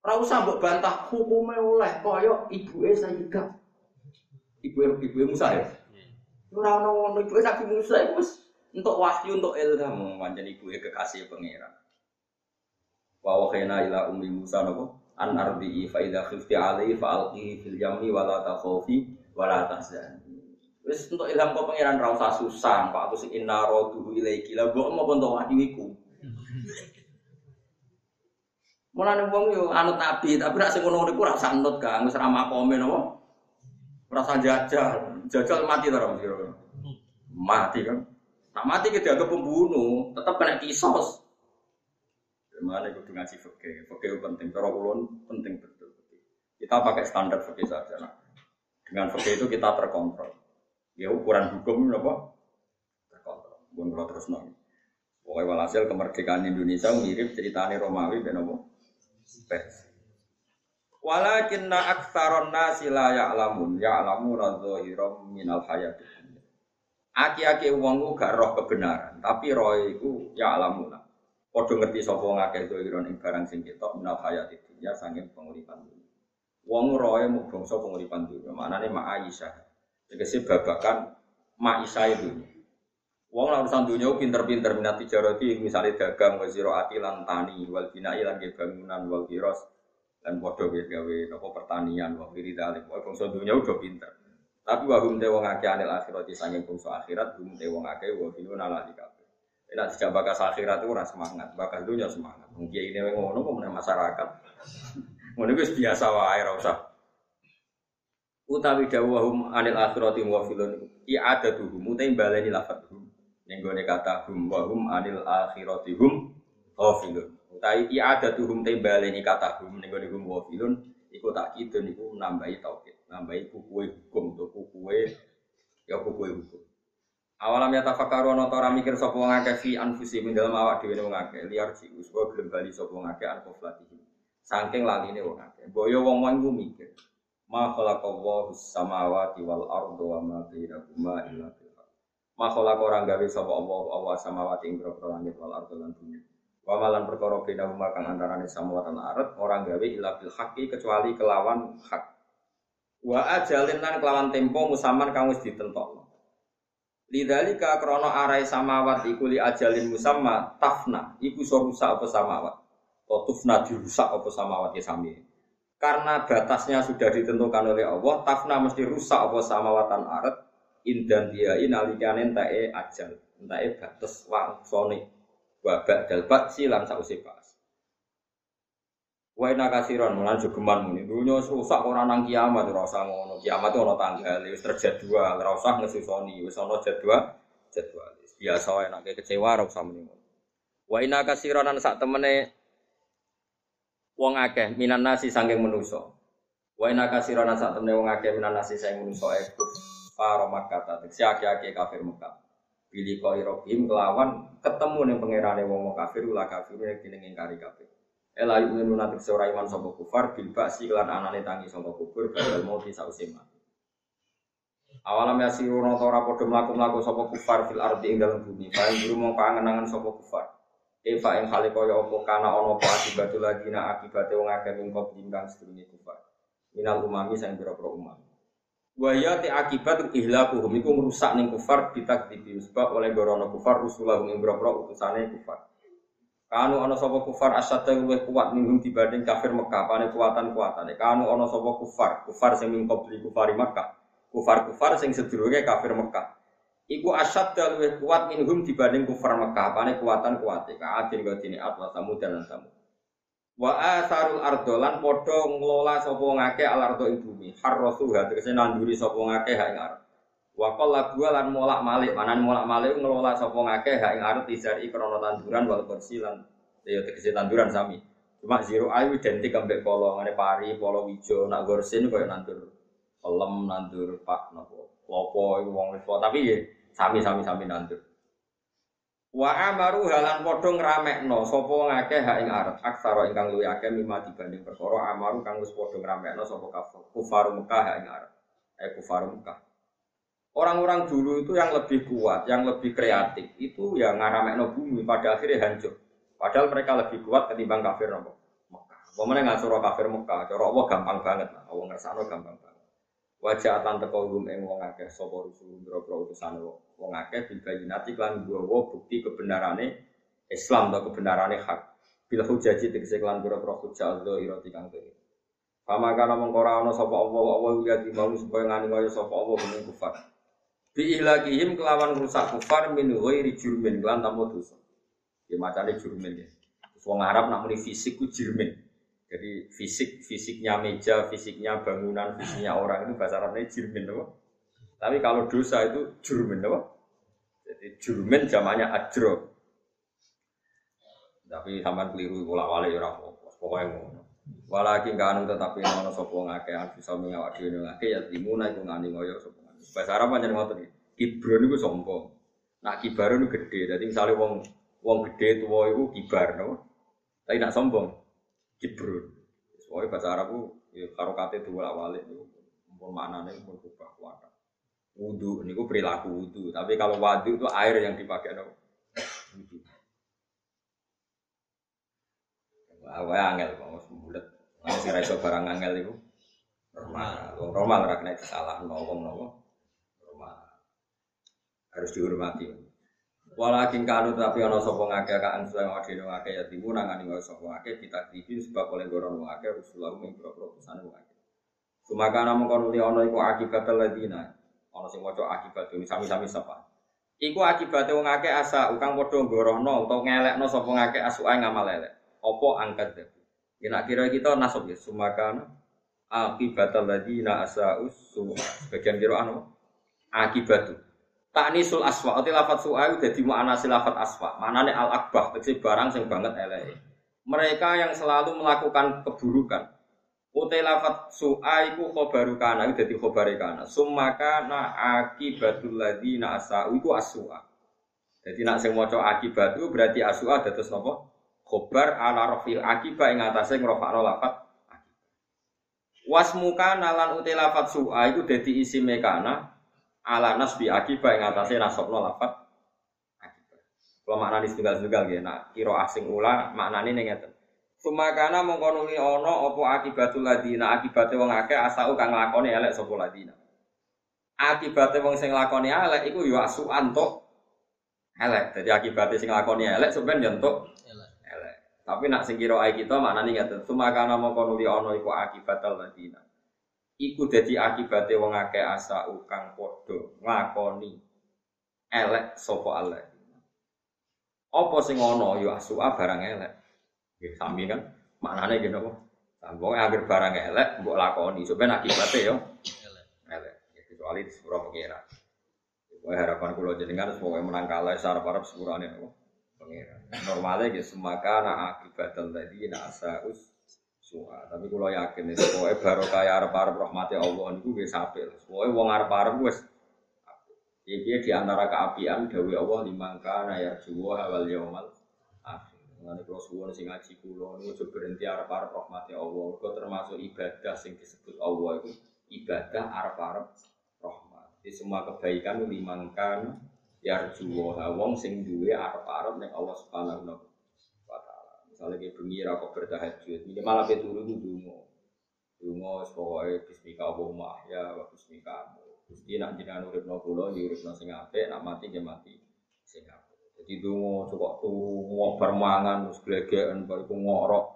Ora usah mbok bantah hukumnya oleh kaya ibuke Sayyidah. Ibu ibu Musa ya. Ora ono ngono ibu Nabi Musa iku wis untuk wahyu untuk ilham pancen ibuke kekasih pangeran. Wa wakhina ila ummi Musa nopo? an ardi fa idza khifti alaihi fa alqihi fil yammi wa la takhafi wa la tahzani wis untuk ilham kok pangeran ra usah susah Pak aku sing inna raduhu ilaiki la mbok mau untuk wahyu iku Mulane wong yo anut nabi, tapi nek sing ngono niku ora usah anut, Kang. Wis ra makome napa? Ora usah jajal. Jajal mati to ora Mati kan. Nak mati ke dianggap pembunuh, tetap kena kisos. Mana kudu ngaji fakih, fakih penting. Cara ulun penting betul. Kita pakai standar fakih saja. Nah, dengan fakih itu kita terkontrol. Ya ukuran hukum apa? Terkontrol. Bukan kalau terus nol. Pokoknya walhasil kemerdekaan Indonesia mirip ceritanya Romawi dan apa? Persia. Walakinna aktsaron nasi la ya'lamun ya'lamuna dhahiran minal hayati. Aki-aki wong gak roh kebenaran, tapi roh iku ya'lamuna. Padha ngerti sapa ngakeh doiron ing barang sing ketok minal hayati dunya sanging penguripan dunya. Wong roe mau bangsa penguripan dunya. Maknane mak Aisyah. Tegese babakan mak Aisyah itu. Wong lan urusan dunya pinter-pinter minat tijarati misalnya dagang wa ziraati lan tani wal bina'i lan bangunan wal kiros dan padha gawe napa pertanian wa kiri dalek. Wong bangsa dunya udah pinter. Tapi wahum te wong akeh anil akhirat sanging bangsa akhirat hum te wong akeh wa filuna lalika. Tidak tidak bakas akhirat itu rasa semangat, bakas dunia semangat. Mungkin ini ngono kemudian masyarakat. Itu biasa wae ora usah. Utawi dawahum anil akhirati wa filun i'adatuhum utai baleni lafadzhum. Ning gone kata hum wa hum anil akhirati hum ghafilun. Utawi i'adatuhum te baleni kata hum ning gone hum wa filun iku tak kidun iku nambahi tauhid, nambahi kukuwe hukum to kukuwe ya kukuwe hukum. Awalam ya tafakkaru ana ta mikir sapa wong akeh fi anfusi min dalem awak dhewe wong akeh liar si uswa gelem bali sapa wong akeh anfuflatihi. Saking laline wong akeh. Boyo wong-wong iku mikir. Ma khalaqallahu samawati wal arda wa ma bainahuma illa bil Ma orang gawe sapa Allah Allah samawati ing grogro langit wal arda lan bumi. Wa malan perkara bainahuma kang antarane samawati lan ardh orang gawe illa bil kecuali kelawan hak. Wa ajalin lan kelawan tempo musaman kang wis ditentokno. Lidzalika krana arai samawat iku li ajalin musamma tafna iku iso rusak apa samawat. Atau tufna dirusak apa samawat ya sami. Karena batasnya sudah ditentukan oleh Allah, tafna mesti rusak apa samawatan arat indan dia inalikane entae ajal, entae batas wangsone. Wa ba'dal ba'si lan sause pas. Wa inna kasiron mulan jogeman muni. Rusak ora nang kiamat ora usah ngono. Kiamat ora tanggal wis terjadwal, ora usah ngesusoni, wis ana jadwal jadwal. Biasa wae nek kecewa ora usah muni. Wa lan sak temene wong akeh minan nasi sanging manusa. Wa inna kasiron lan sak temene wong akeh minan nasi sanging manusa ekuf para Makkah tegese akeh-akeh kafir Mekah. Pilih koi rohim kelawan ketemu nih pangerane wong kafir ulah kafir yang kini ngingkari kafir. Ela yu'minu natik seorang iman sopo kufar bil ba'si lan anane tangi sopo kubur badal mau bisa usim mati. Awalam ya siru noto ora padha mlaku-mlaku sapa kufar fil ardi ing dalem bumi. Paling guru mong kangen-angen sapa kufar. Eva ing hale kaya apa kana ana apa akibatul lagi na akibate wong akeh ing kop kang sedurunge kufar. Minal umami sang pira-pira umam. Waya te akibat ihlakuhum iku ngrusak ning kufar ditakdibi sebab oleh gorono kufar rusulah ing boro utusane kufar. Kanu ana sapa kufar asyadda luwih kuat minhum dibanding kafir Mekah, pane kuatan-kuatane. Kanu ana sapa kufar, kufar sing min qabli kufari Mekah. Kufar-kufar sing sedurunge kafir Mekah. Iku asyadda luwih kuat minhum dibanding kufar Mekah, pane kuatan-kuate. Ka'adin gadine atwa tamu dan tamu. Wa asarul ardo lan padha ngelola sapa ngake al ardo ing bumi. Harrasu tegese nanduri sapa ngake ing arep. Wa qalla gua lan molak malik, manan molak malik ngelola sapa ngake hak ing arep disari krana tanduran wal kursi lan ya tegese tanduran sami. Cuma zero ayu identik ambek polo ngene pari, polo wijo, nak gorsin koyo nandur pelem, nandur pak napa. Lopo iku wong wis tapi ya sami-sami sami nandur. Wa amaru halan padha ngramekno sapa ngakeh hak ing arep aksara ingkang luwih akeh mimma dibanding perkara amaru kang wis padha ngramekno sapa kafir kufar Mekah hak ing arep eh kufar Mekah Orang-orang dulu itu yang lebih kuat, yang lebih kreatif, itu ya ngaramekno bumi pada akhirnya hancur. Padahal mereka lebih kuat ketimbang kafir nopo Mekah. Pemene nggak suruh kafir Mekah, cara Allah gampang banget lah. Allah ngersano gampang banget. Wajah atan teko rum ing wong akeh sapa rusul boro-boro utusan wong akeh bil bayinati lan gawa bukti kebenarane Islam atau kebenarane hak. Bila hujaji tegese lan boro-boro hujah Allah ira tikang dhewe. Pama kana mengkora ana sapa Allah Allah ya supaya ngani kaya sapa Allah ing kufar. Bi ilakihim kelawan rusak kufar min ghairi jurmin lan tanpa dosa. Ya macane jurmin ya. Wong Arab nak muni fisik ku jurmin. Jadi fisik, fisiknya meja, fisiknya bangunan, fisiknya orang itu bahasa Arabnya jirmin, apa? Tapi kalau dosa itu jurmin, apa? Jadi jurmin zamannya ajro. Tapi sampai keliru bola wale ya orang pokoknya ngono. Walaki kanu tetapi ono sapa ngake bisa mengawak dhewe ngake ya timuna iku ngani ngoyo sapa. Bahasa Arab pancen ngoten iki. Kibro niku sombong. Nak kibar niku gede. Dadi misale wong wong gede tuwa iku kibar, no? Tapi nak sombong, kibrun. Soalnya bahasa itu ya karokate dua awalnya itu pun maknanya pun berubah kuat. Wudhu, ini perilaku wudhu. Tapi kalau wadu itu air yang dipakai no. Wudhu. Wah, angel kok mas bulat. Masih raiso barang angel itu normal. Wong normal ora kena salah no wong no. Normal. Harus dihormati. Walakin kanu tapi ana sapa ngake kaan suwe ngadene ngake ya timu nangani ngake sapa ngake kita tibi sebab oleh goron ngake rusulah ing pro-pro pesan ngake. Sumakana mengkono li ana iku akibat ladina. Ana sing maca akibat sami-sami sapa. Iku akibate wong akeh asa ukang padha gorono utawa ngelekno sapa ngake asuke ngamal elek. Apa angkat dadi. Ya kira kita nasab ya sumakana akibat ladina asa usu. Bagian kira anu akibatu. Taknisul aswa, ati lafat su'ai udah di makna silafat aswa. Manane al akbah, tegese barang sing banget elek. Mereka yang selalu melakukan keburukan. Utai lafat su'ai ku khobaru kana, udah di khobari kana. Summaka na akibatul ladina asa'u iku aswa. Jadi nak sing maca akibatu berarti aswa dados napa? Khobar ala rafil akibah ing atase ngrofakno lafat Wasmuka nalan utai lafat su'a iku dadi isi mekana ala nasbi akibat yang atasnya nasabno lafat. Kalau maknani setunggal-setunggal ya, nak kiro asing ula maknani nih ngeten. Sumakana mongko nuli ana apa akibatul ladina akibate wong akeh asau kang lakoni elek sapa ladina. Akibate wong sing lakoni elek iku ya asu antuk elek. Dadi akibate sing lakoni elek sampeyan ya entuk elek. Tapi nak sing kira ae kita maknane ngaten. Sumakana mongko nuli ana iku akibatul ladina. Iku dadi akibate wong akeh asau kang padha nglakoni elek sapa elek. Apa sing ana ya asu barang elek. Nggih sami kan maknane gitu apa? Wong agar barang elek mbok lakoni sampeyan akibate yo elek. Ya, kecuali sepuro pengira. Wah harapan kula jenengan semoga menang kalah sarap-arap sepurane apa? Pengira. Normalnya gitu semakana akibatul ladina asaus Tapi kalau yakin itu pokoknya baru kayak arep-arep rahmati Allah niku wis apik. Pokoknya wong arep-arep wis Jadi di antara keapian dawi Allah limangka nayar juwa awal yaumal akhir. Mengenai kalau suwon sing ngaji kulo niku berhenti arep-arep rahmati Allah. Itu termasuk ibadah sing disebut Allah itu ibadah arep-arep rahmat. Di semua kebaikan limangkan yar juwa wong sing duwe arep-arep ning Allah Subhanahu wa. Misalnya kayak bengi ra kok bertahajud, minimal ape turu ku dungo. Dungo pokoke bismika Allahumma ahya wa bismika Gusti nak jenengan uripno ya uripno sing apik, nak mati nggih mati sing apik. Jadi dungo cukup turu bermangan terus glegeken bariku ngorok.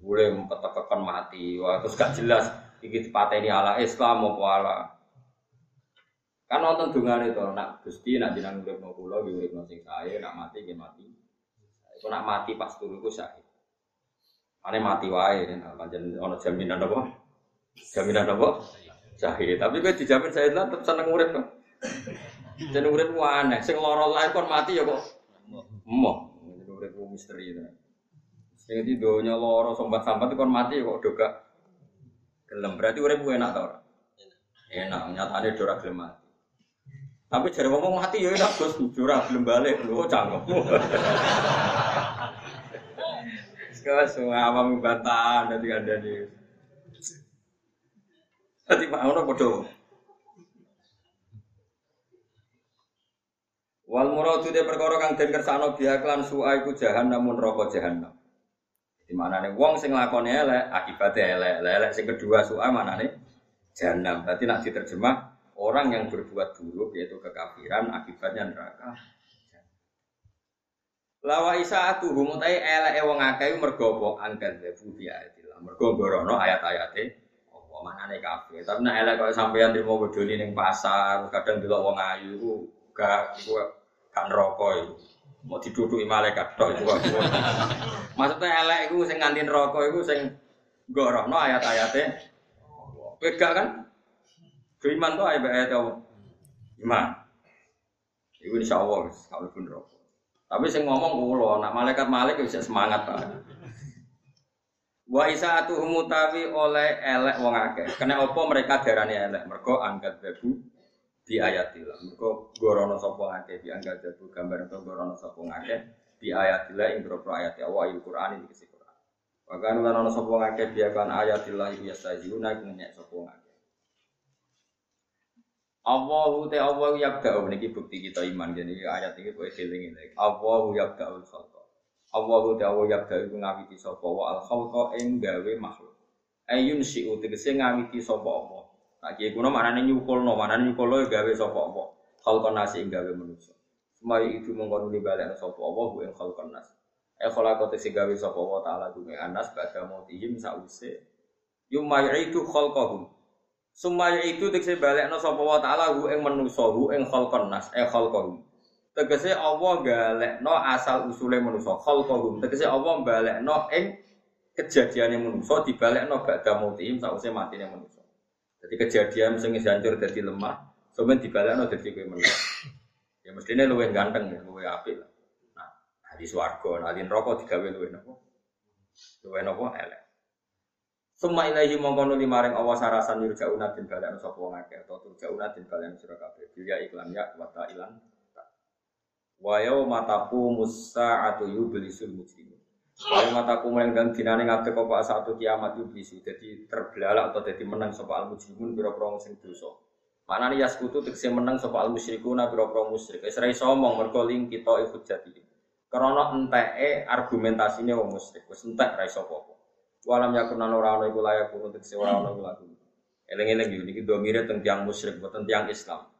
Boleh mempetekekan mati. Wah, terus gak jelas iki dipateni ala Islam apa ala Kan nonton dungan itu, nak Gusti nak jenengan uripno kula ya uripno sing sae, nak mati nggih mati. Nak mati pas turu iku sae. Ane mati wae, nah, pancen jaminan apa? Jaminan apa? Syahid. Tapi gue dijamin saya tetap seneng urip kok. Jeneng urip ku aneh, sing lara lain kon mati ya kok. Emoh, jeneng urip ku misteri itu. Sing di donya lara sambat-sambat kon mati ya kok doga. Gelem berarti urip ku enak ta ora? Enak, nyatane ora gelem mati. Tapi jare ngomong mati ya enak Gus, ora gelem balik lho cangkem. Sekarang semua awam bantah nanti ada di. Tadi pak ono bodoh. Wal muradu de perkara kang den kersano biha klan su'a iku jahanam mun neraka jahanam. Di manane wong sing lakone elek akibate elek. Elek sing kedua su'a manane jahanam. Berarti nak diterjemah orang yang berbuat buruk yaitu kekafiran akibatnya neraka. Lawa isa atu humutai elek wong akeh mergo apa angkat debu bi ayatillah. Mergo gorono ayat-ayate apa manane kafir. Tapi nek elek kok sampeyan trimo bodoni ning pasar, kadang delok wong ayu iku gak iku gak neraka iku. Mau diduduki malaikat tok iku. Maksudnya elek iku sing nganti neraka iku sing gorono ayat-ayate. Beda kan? Beriman tuh ayat-ayat Allah. Iman. Iku insya Allah kalau pun neraka. Tapi sing ngomong kulo, nak malaikat malik bisa semangat ta. Wa isaatu mutawi oleh elek wong akeh. Kena opo mereka darani elek? Mergo angkat bebu di ayatillah. Mergo gorono sapa akeh di angkat gambar itu gorono sapa akeh di ayatillah ing boro ayat Allah il Quran iki kisi Quran. Wa kan lan ana sapa akeh biakan ayatillah iki yastazuna iku nyek sapa. Allahu te Allahu yabda'u niki bukti kita iman jadi ayat ini kowe eling ini. Allahu yabda'ul khalqa. Allahu te Allahu yabda'u iku ngawiti sapa wa al khalqa ing gawe makhluk. Ayun si'u tegese ngawiti sapa apa. Nah kiye kuno manane nyukulno, manane nyukulno gawe sapa apa. Khalqan nasi ing gawe manusa. Semai itu mongkon nuli balik sapa apa hu ing khalqan nas. E khalaqa te gawe sapa wa taala dume anas badha mautihim sause. Yumayitu khalqahum. Sumaya itu tegese balekno sapa wa taala hu ing manusa hu ing khalqan nas eh khalqahum. Tegese Allah galekno asal usule manusa khalqahum. Tegese Allah balekno ing kejadiane manusa dibalekno ba'da mautihim sause matine manusa. Jadi kejadian sing hancur dadi lemah, sampeyan dibalekno dadi kowe manusa. Ya mestine luwih ganteng ya, luwih apik. Nah, di swarga, nah neraka digawe luwih napa? Luwih napa elek. Summa ilahi mongko nuli maring Allah sarasan yurjauna den balen sapa wong akeh atau turjauna den balen sira kabeh. Bilya iklan ya wa ilan wa yauma taqumu sa'atu yublisul mujrimun. Wa yauma taqumu lan dan dinane ngadeg apa satu kiamat yublisu dadi terbelalak atau dadi menang sapa al mujrimun pira-pira sing dosa. Manane yaskutu tegese menang sapa al musyrikuna pira-pira musyrik. Wis ra iso kita hujjati Karena enteke argumentasinya wong musyrik, wis entek ra iso. Walam yakun lan ora ana iku layak untuk se ora ana iku lagu. Eling-eling yo niki domire teng tiyang musyrik boten tiyang Islam.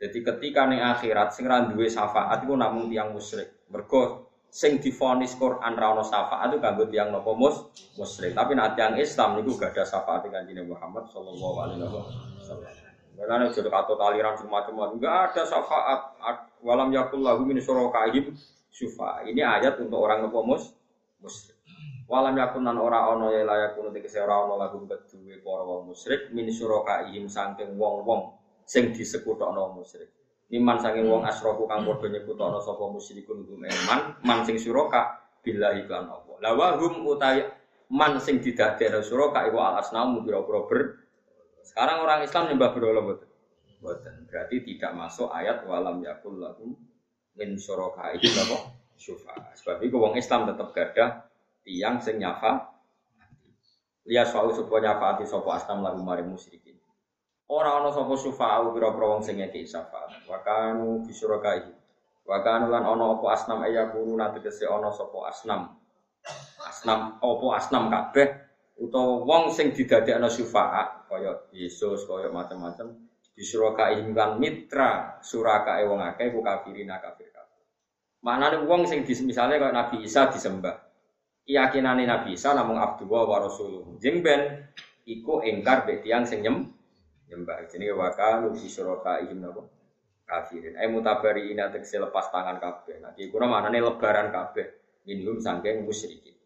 Jadi ketika ning akhirat sing ra duwe syafaat iku namung tiyang musyrik. Mergo sing difonis Quran ra ono syafaat itu kanggo tiyang napa mus musyrik. Tapi nek tiyang Islam niku gak ada syafaat kanjeng Muhammad sallallahu alaihi wasallam. Karena jodoh atau taliran semacam enggak ada syafaat. Walam yakul lahu min syurakaihim syufa. Ini ayat untuk orang nopo mus musyrik. Walam yakun nan ora ono ya layak kuno tegese ora ono lagu kedue para wong musyrik min syurakaihim saking wong-wong sing disekutokno musyrik. Iman saking wong asroku kang padha nyekutokno sapa musyrikun hum man sing syuraka billahi lan Allah. La wa hum utawi man sing didadekno syuraka iku al pira-pira ber sekarang orang Islam nyembah berhala mboten? Mboten. Berarti tidak masuk ayat walam yakul lahum min syuraka itu apa? Syufa. Sebab itu wong Islam tetap gada tiang sing nyafa. Liya soal supo nyafaati sopo asnam lagu mari musyrikin. Ora ana sapa syufa'u pira-pira wong sing ngeki syafaat. Wa kanu fi syuraka'i. Wa kanu lan ana apa asnam ayakunu tegese ana sapa asnam. Asnam apa asnam kabeh utawa wong sing didadekno syufa'a kaya Yesus kaya macam-macam disuraka kan mitra suraka wong akeh ku kafirina kafir kafir. Maknane wong sing misale kaya Nabi Isa disembah. Keyakinane Nabi Isa namung Abdullah wa Rasuluh. Jeng ben iku engkar mbek tiyang sing nyem nyembah. Jenenge wa kanu disuraka ihim napa? kafirin. Ai mutabari ina tegese lepas tangan kabeh. Nah, iki kuna maknane lebaran kabeh minhum sangking musyrikin.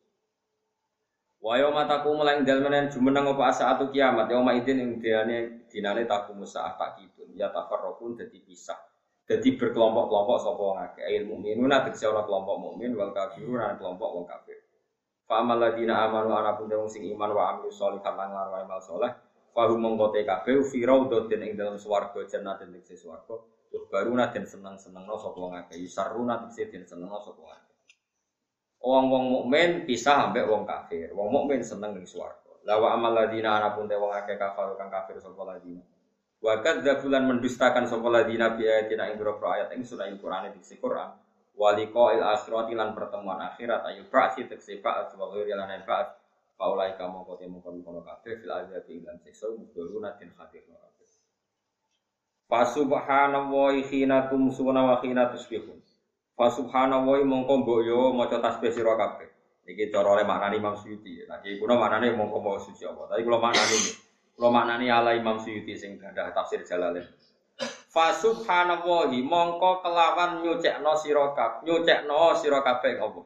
Wa yauma taqumu lan dalmanan jumeneng apa atu kiamat yauma idin ing dinane dinane taqumu saat takibun ya tafarraqun dadi pisah. Dadi berkelompok-kelompok sapa wong akeh. Ail mukminuna tegese ora kelompok mukmin wal kafirun kelompok wong kafir. Fa amal ladina amanu ana pun sing iman wa amil sholihat lan ngarep amal saleh. Fa hum mongkote kabeh fi raudhatin ing dalam swarga jannatin tegese swarga. Tuh baruna den seneng-senengno sapa wong akeh. Yusarruna tegese den senengno sapa wong Wong wong mukmin pisah ambek wong kafir. Wong mukmin seneng ning swarga. La wa amal ladina anapun te wong akeh kafir kang kafir sapa ladina. Wa kadzabulan mendustakan sapa ladina bi ayatina ing ayat ing surah Al-Qur'an di Quran. Wa liqa'il akhirati lan pertemuan akhirat ayu ba'si tekse ba'at wa ghairi lan ba'at. Faulai kamu kote mungkon kono kabeh fil azab ing lan siksa muduruna tin khatir kabeh. Fa subhanallahi khina tumsuna wa khina tusbihun. Fa subhanallah mongko mbok yo maca tasbih sira kabeh. Iki cara oleh maknani Imam Suyuti. Lagi kuno maknane mongko mau suci apa. Tapi kula maknani kula maknani ala Imam Suyuti sing gadah tafsir Jalalain. Fa subhanallah mongko kelawan nyucekno sira kabeh, nyucekno sira kabeh apa?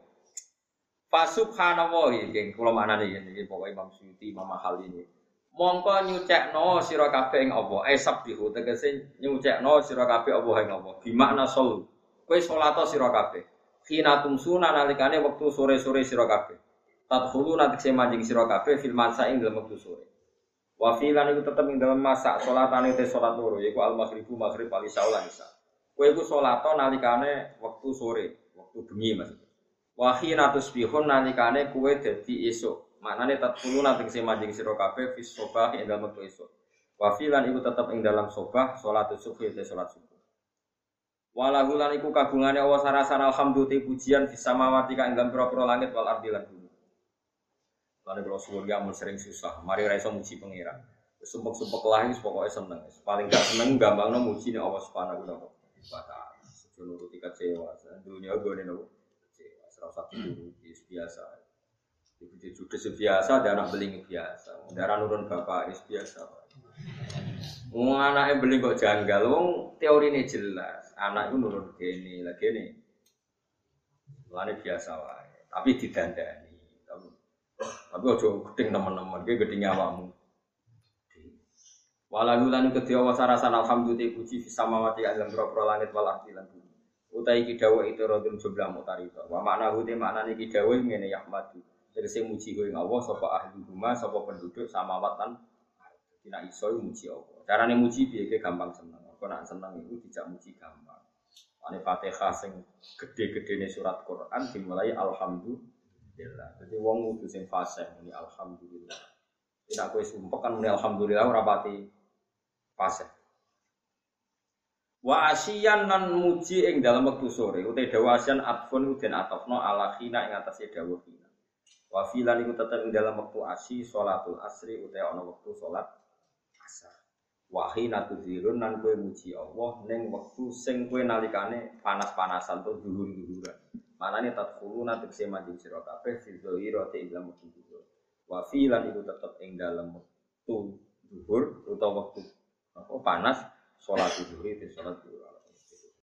Fa subhanallah iki kula maknani iki pokoke Imam Suyuti Imam ini. Mongko nyucekno sira kabeh ing apa? Esab dihu tegese nyucekno sira kabeh apa ing apa? Bi makna solu. Kowe salat sira kabeh. Khina tumsuna nalikane wektu sore-sore sira kabeh. Tadkhulu nanti saya mancing sira kabeh fil masa ing dalam wektu sore. Wa filan iku tetep ing dalam masa salatane te salat loro yaiku al maghribu maghrib wal isya lan isya. Kowe iku salat nalikane wektu sore, wektu bengi maksudnya. Wa khina tusbihun nalikane kowe dadi esuk. Maknane tadkhulu nanti saya mancing sira kabeh fis sobah ing dalam wektu esuk. Wa filan iku tetep ing dalam sobah salat subuh te salat subuh. Walahu lan iku kagungane Allah sarasan alhamdulillah pujian bisa mawati kang ing pira-pira langit wal ardi lan Lan kula suwun ya mun sering susah, mari ra iso muji pangeran. Sumpek-sumpek lah wis pokoke seneng. Paling gak seneng gampangno muji nek Allah Subhanahu wa taala. Sejo nuruti kecewa, dunia gone nopo. Kecewa, usah dituruti biasa. Ibu judes biasa, dan anak beling biasa. Darah nurun bapak is biasa. Wong anake beli kok janggal, wong teorine jelas anak itu nurun gini lagi nih Lani biasa wae, tapi didandani. Tapi ojo gedeng teman-teman, gue gedeng. Walau lan kedua wasarasan alhamdulillah puji bisa mawati dalam berapa langit wal ardi lan bumi. Utai kidawa itu rodun jumlah mutarito. Wa makna hute makna niki dawa ngene yahmadu. Tegese muji ing Allah sapa ahli rumah sapa penduduk samawat lan tidak iso muji Allah. Carane muji piye gampang seneng. Kok nak seneng itu tidak muji gampang. Ane Fatihah sing gede-gede surat Quran dimulai alhamdulillah. Jadi wong kudu sing fasih muni alhamdulillah. Tidak kowe sumpah kan muni alhamdulillah ora pati fasih. Wa asyian nan muji ing dalam wektu sore utai dawa asyan atfun den atofno ala khina ing atase dawa khina. Wa filan iku tetep ing dalam wektu asyi salatul asri utai ana wektu salat asar. Wa khina tudzirun nan kowe muji Allah ning wektu sing kowe nalikane panas-panasan to dhuwur-dhuwuran. Manane tadkhuluna tegese maju sira kabeh fi dzahira te ing dalam wektu dhuwur. Wa filan iku tetep ing dalam wektu dhuwur utawa wektu apa panas salat zuhur itu salat zuhur.